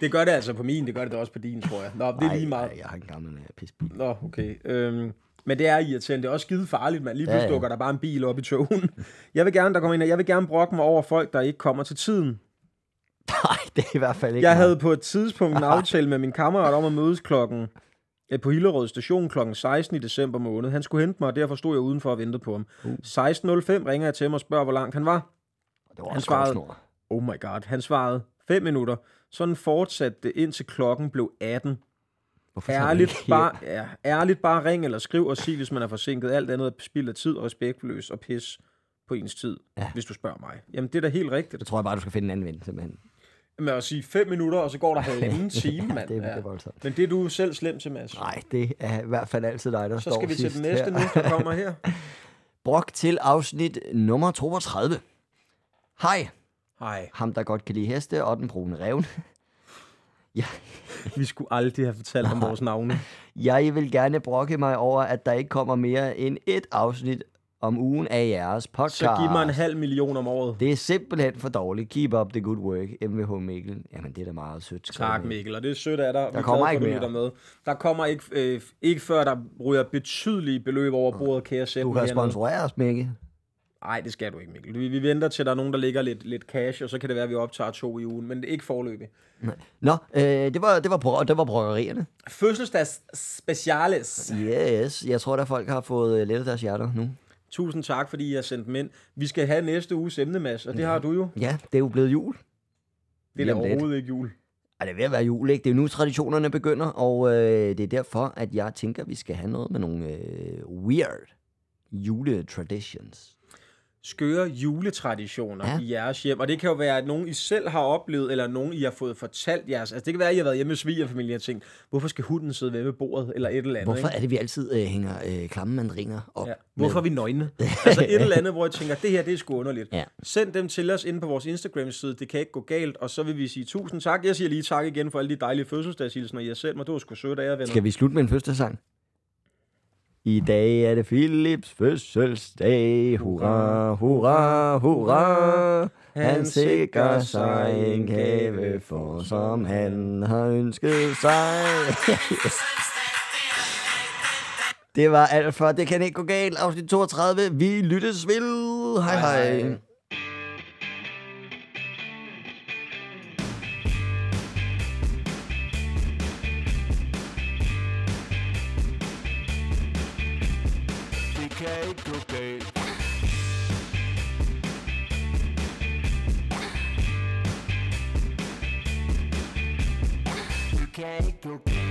Det gør det altså på min, det gør det også på din, tror jeg. Nå, det er
Ej,
lige meget.
Jeg har en gammel uh, pisbil.
Nå, okay. Øhm, men det er irriterende. Det er også skide farligt, man. Lige
Ja,
pludselig
ja.
dukker der bare en bil op i togen. <laughs> Jeg vil gerne, der kommer ind, jeg vil gerne brokke mig over folk, der ikke kommer til tiden.
Nej, det er i hvert fald ikke
Jeg
mig.
havde på et tidspunkt en <laughs> aftale med min kammerat om at mødes klokken øh, på Hillerød station klokken 16 i december måned. Han skulle hente mig, og derfor stod jeg udenfor og ventede på ham.
Uh.
16.05 ringer jeg til ham og spørger, hvor langt han var.
Det var
han svarede-
snor.
Oh my god. Han svarede 5 minutter. Sådan fortsatte det indtil klokken blev 18.
Hvorfor
Ærligt bare, ja, ærligt bare ring eller skriv og sig, hvis man er forsinket. Alt andet er spild af tid og respektløs og pis på ens tid,
Ja.
ja. hvis du spørger mig. Jamen, det er da helt rigtigt.
Det tror jeg bare, du skal finde en anden ven, simpelthen.
Men at sige 5 minutter, og så går der <laughs> halvanden time, mand.
det, er,
ja.
det er voldsomt.
Men det er du selv slem til, Mads.
Nej, det er i hvert fald altid dig, der
Så
står
skal vi til den næste
her.
nu, der kommer her. <laughs>
Brok til afsnit nummer 32. Hej,
Hej.
ham der godt kan lide heste og den brune revn. <laughs>
Vi skulle aldrig have fortalt om vores navne.
Jeg vil gerne brokke mig over, at der ikke kommer mere end et afsnit om ugen af jeres podcast.
Så giv mig en halv million om året.
Det er simpelthen for dårligt. Keep up the good work, MVH Mikkel. Jamen, det er da meget sødt.
Tak, Mikkel, og det er sødt af dig. Vi er
kommer ikke mere.
lytter Med. Der kommer ikke, øh, ikke før der ryger betydelige beløb over bordet, kan jeg sætte
Du kan sponsorere os, Mikkel.
Nej, det skal du ikke, Mikkel. Vi, vi venter til, der er nogen, der ligger lidt, lidt cash, og så kan det være, at vi optager to i ugen, men det er ikke forløbig.
Nå, øh, det, var, det, var bro- det var brokkerierne.
Fødselsdags speciales.
Yes, jeg tror, at folk har fået øh, lettet deres hjerter nu.
Tusind tak, fordi I har sendt dem ind. Vi skal have næste uges emne, Mads, og det har du jo.
Ja, det er jo blevet jul.
Det er da
om lidt.
overhovedet ikke jul.
Ej, det er ved at være jul, ikke? Det er jo nu, traditionerne begynder, og øh, det er derfor, at jeg tænker, at vi skal have noget med nogle øh, weird juletraditions.
Skøre juletraditioner
Ja.
i jeres hjem. Og det kan jo være, at nogen I selv har oplevet, eller nogen I har fået fortalt jeres. Altså det kan være, at I har været hjemme med svigerfamilien og tænkt, hvorfor skal hunden sidde ved ved bordet, eller et eller andet.
Hvorfor
ikke?
er det, vi altid øh, hænger øh, klamme mandringer op
Ja.
med?
Hvorfor er vi nøgne? <laughs> altså et eller andet, hvor jeg tænker, det her det er sgu underligt.
Ja.
Send dem til os inde på vores Instagram-side, det kan ikke gå galt, og så vil vi sige tusind tak. Jeg siger lige tak igen for alle de dejlige fødselsdagshilsener, I har sendt mig. Det var sgu sødt af jer, venner.
Skal vi slutte med en fødselsdagssang? I dag er det Philips fødselsdag. Hurra, hurra, hurra. Han sikrer sig en gave for, som han har ønsket sig. <laughs> Det var alt for Det kan ikke gå galt. Afsnit 32. Vi lyttes vil. Hej hej.
Hej.
Det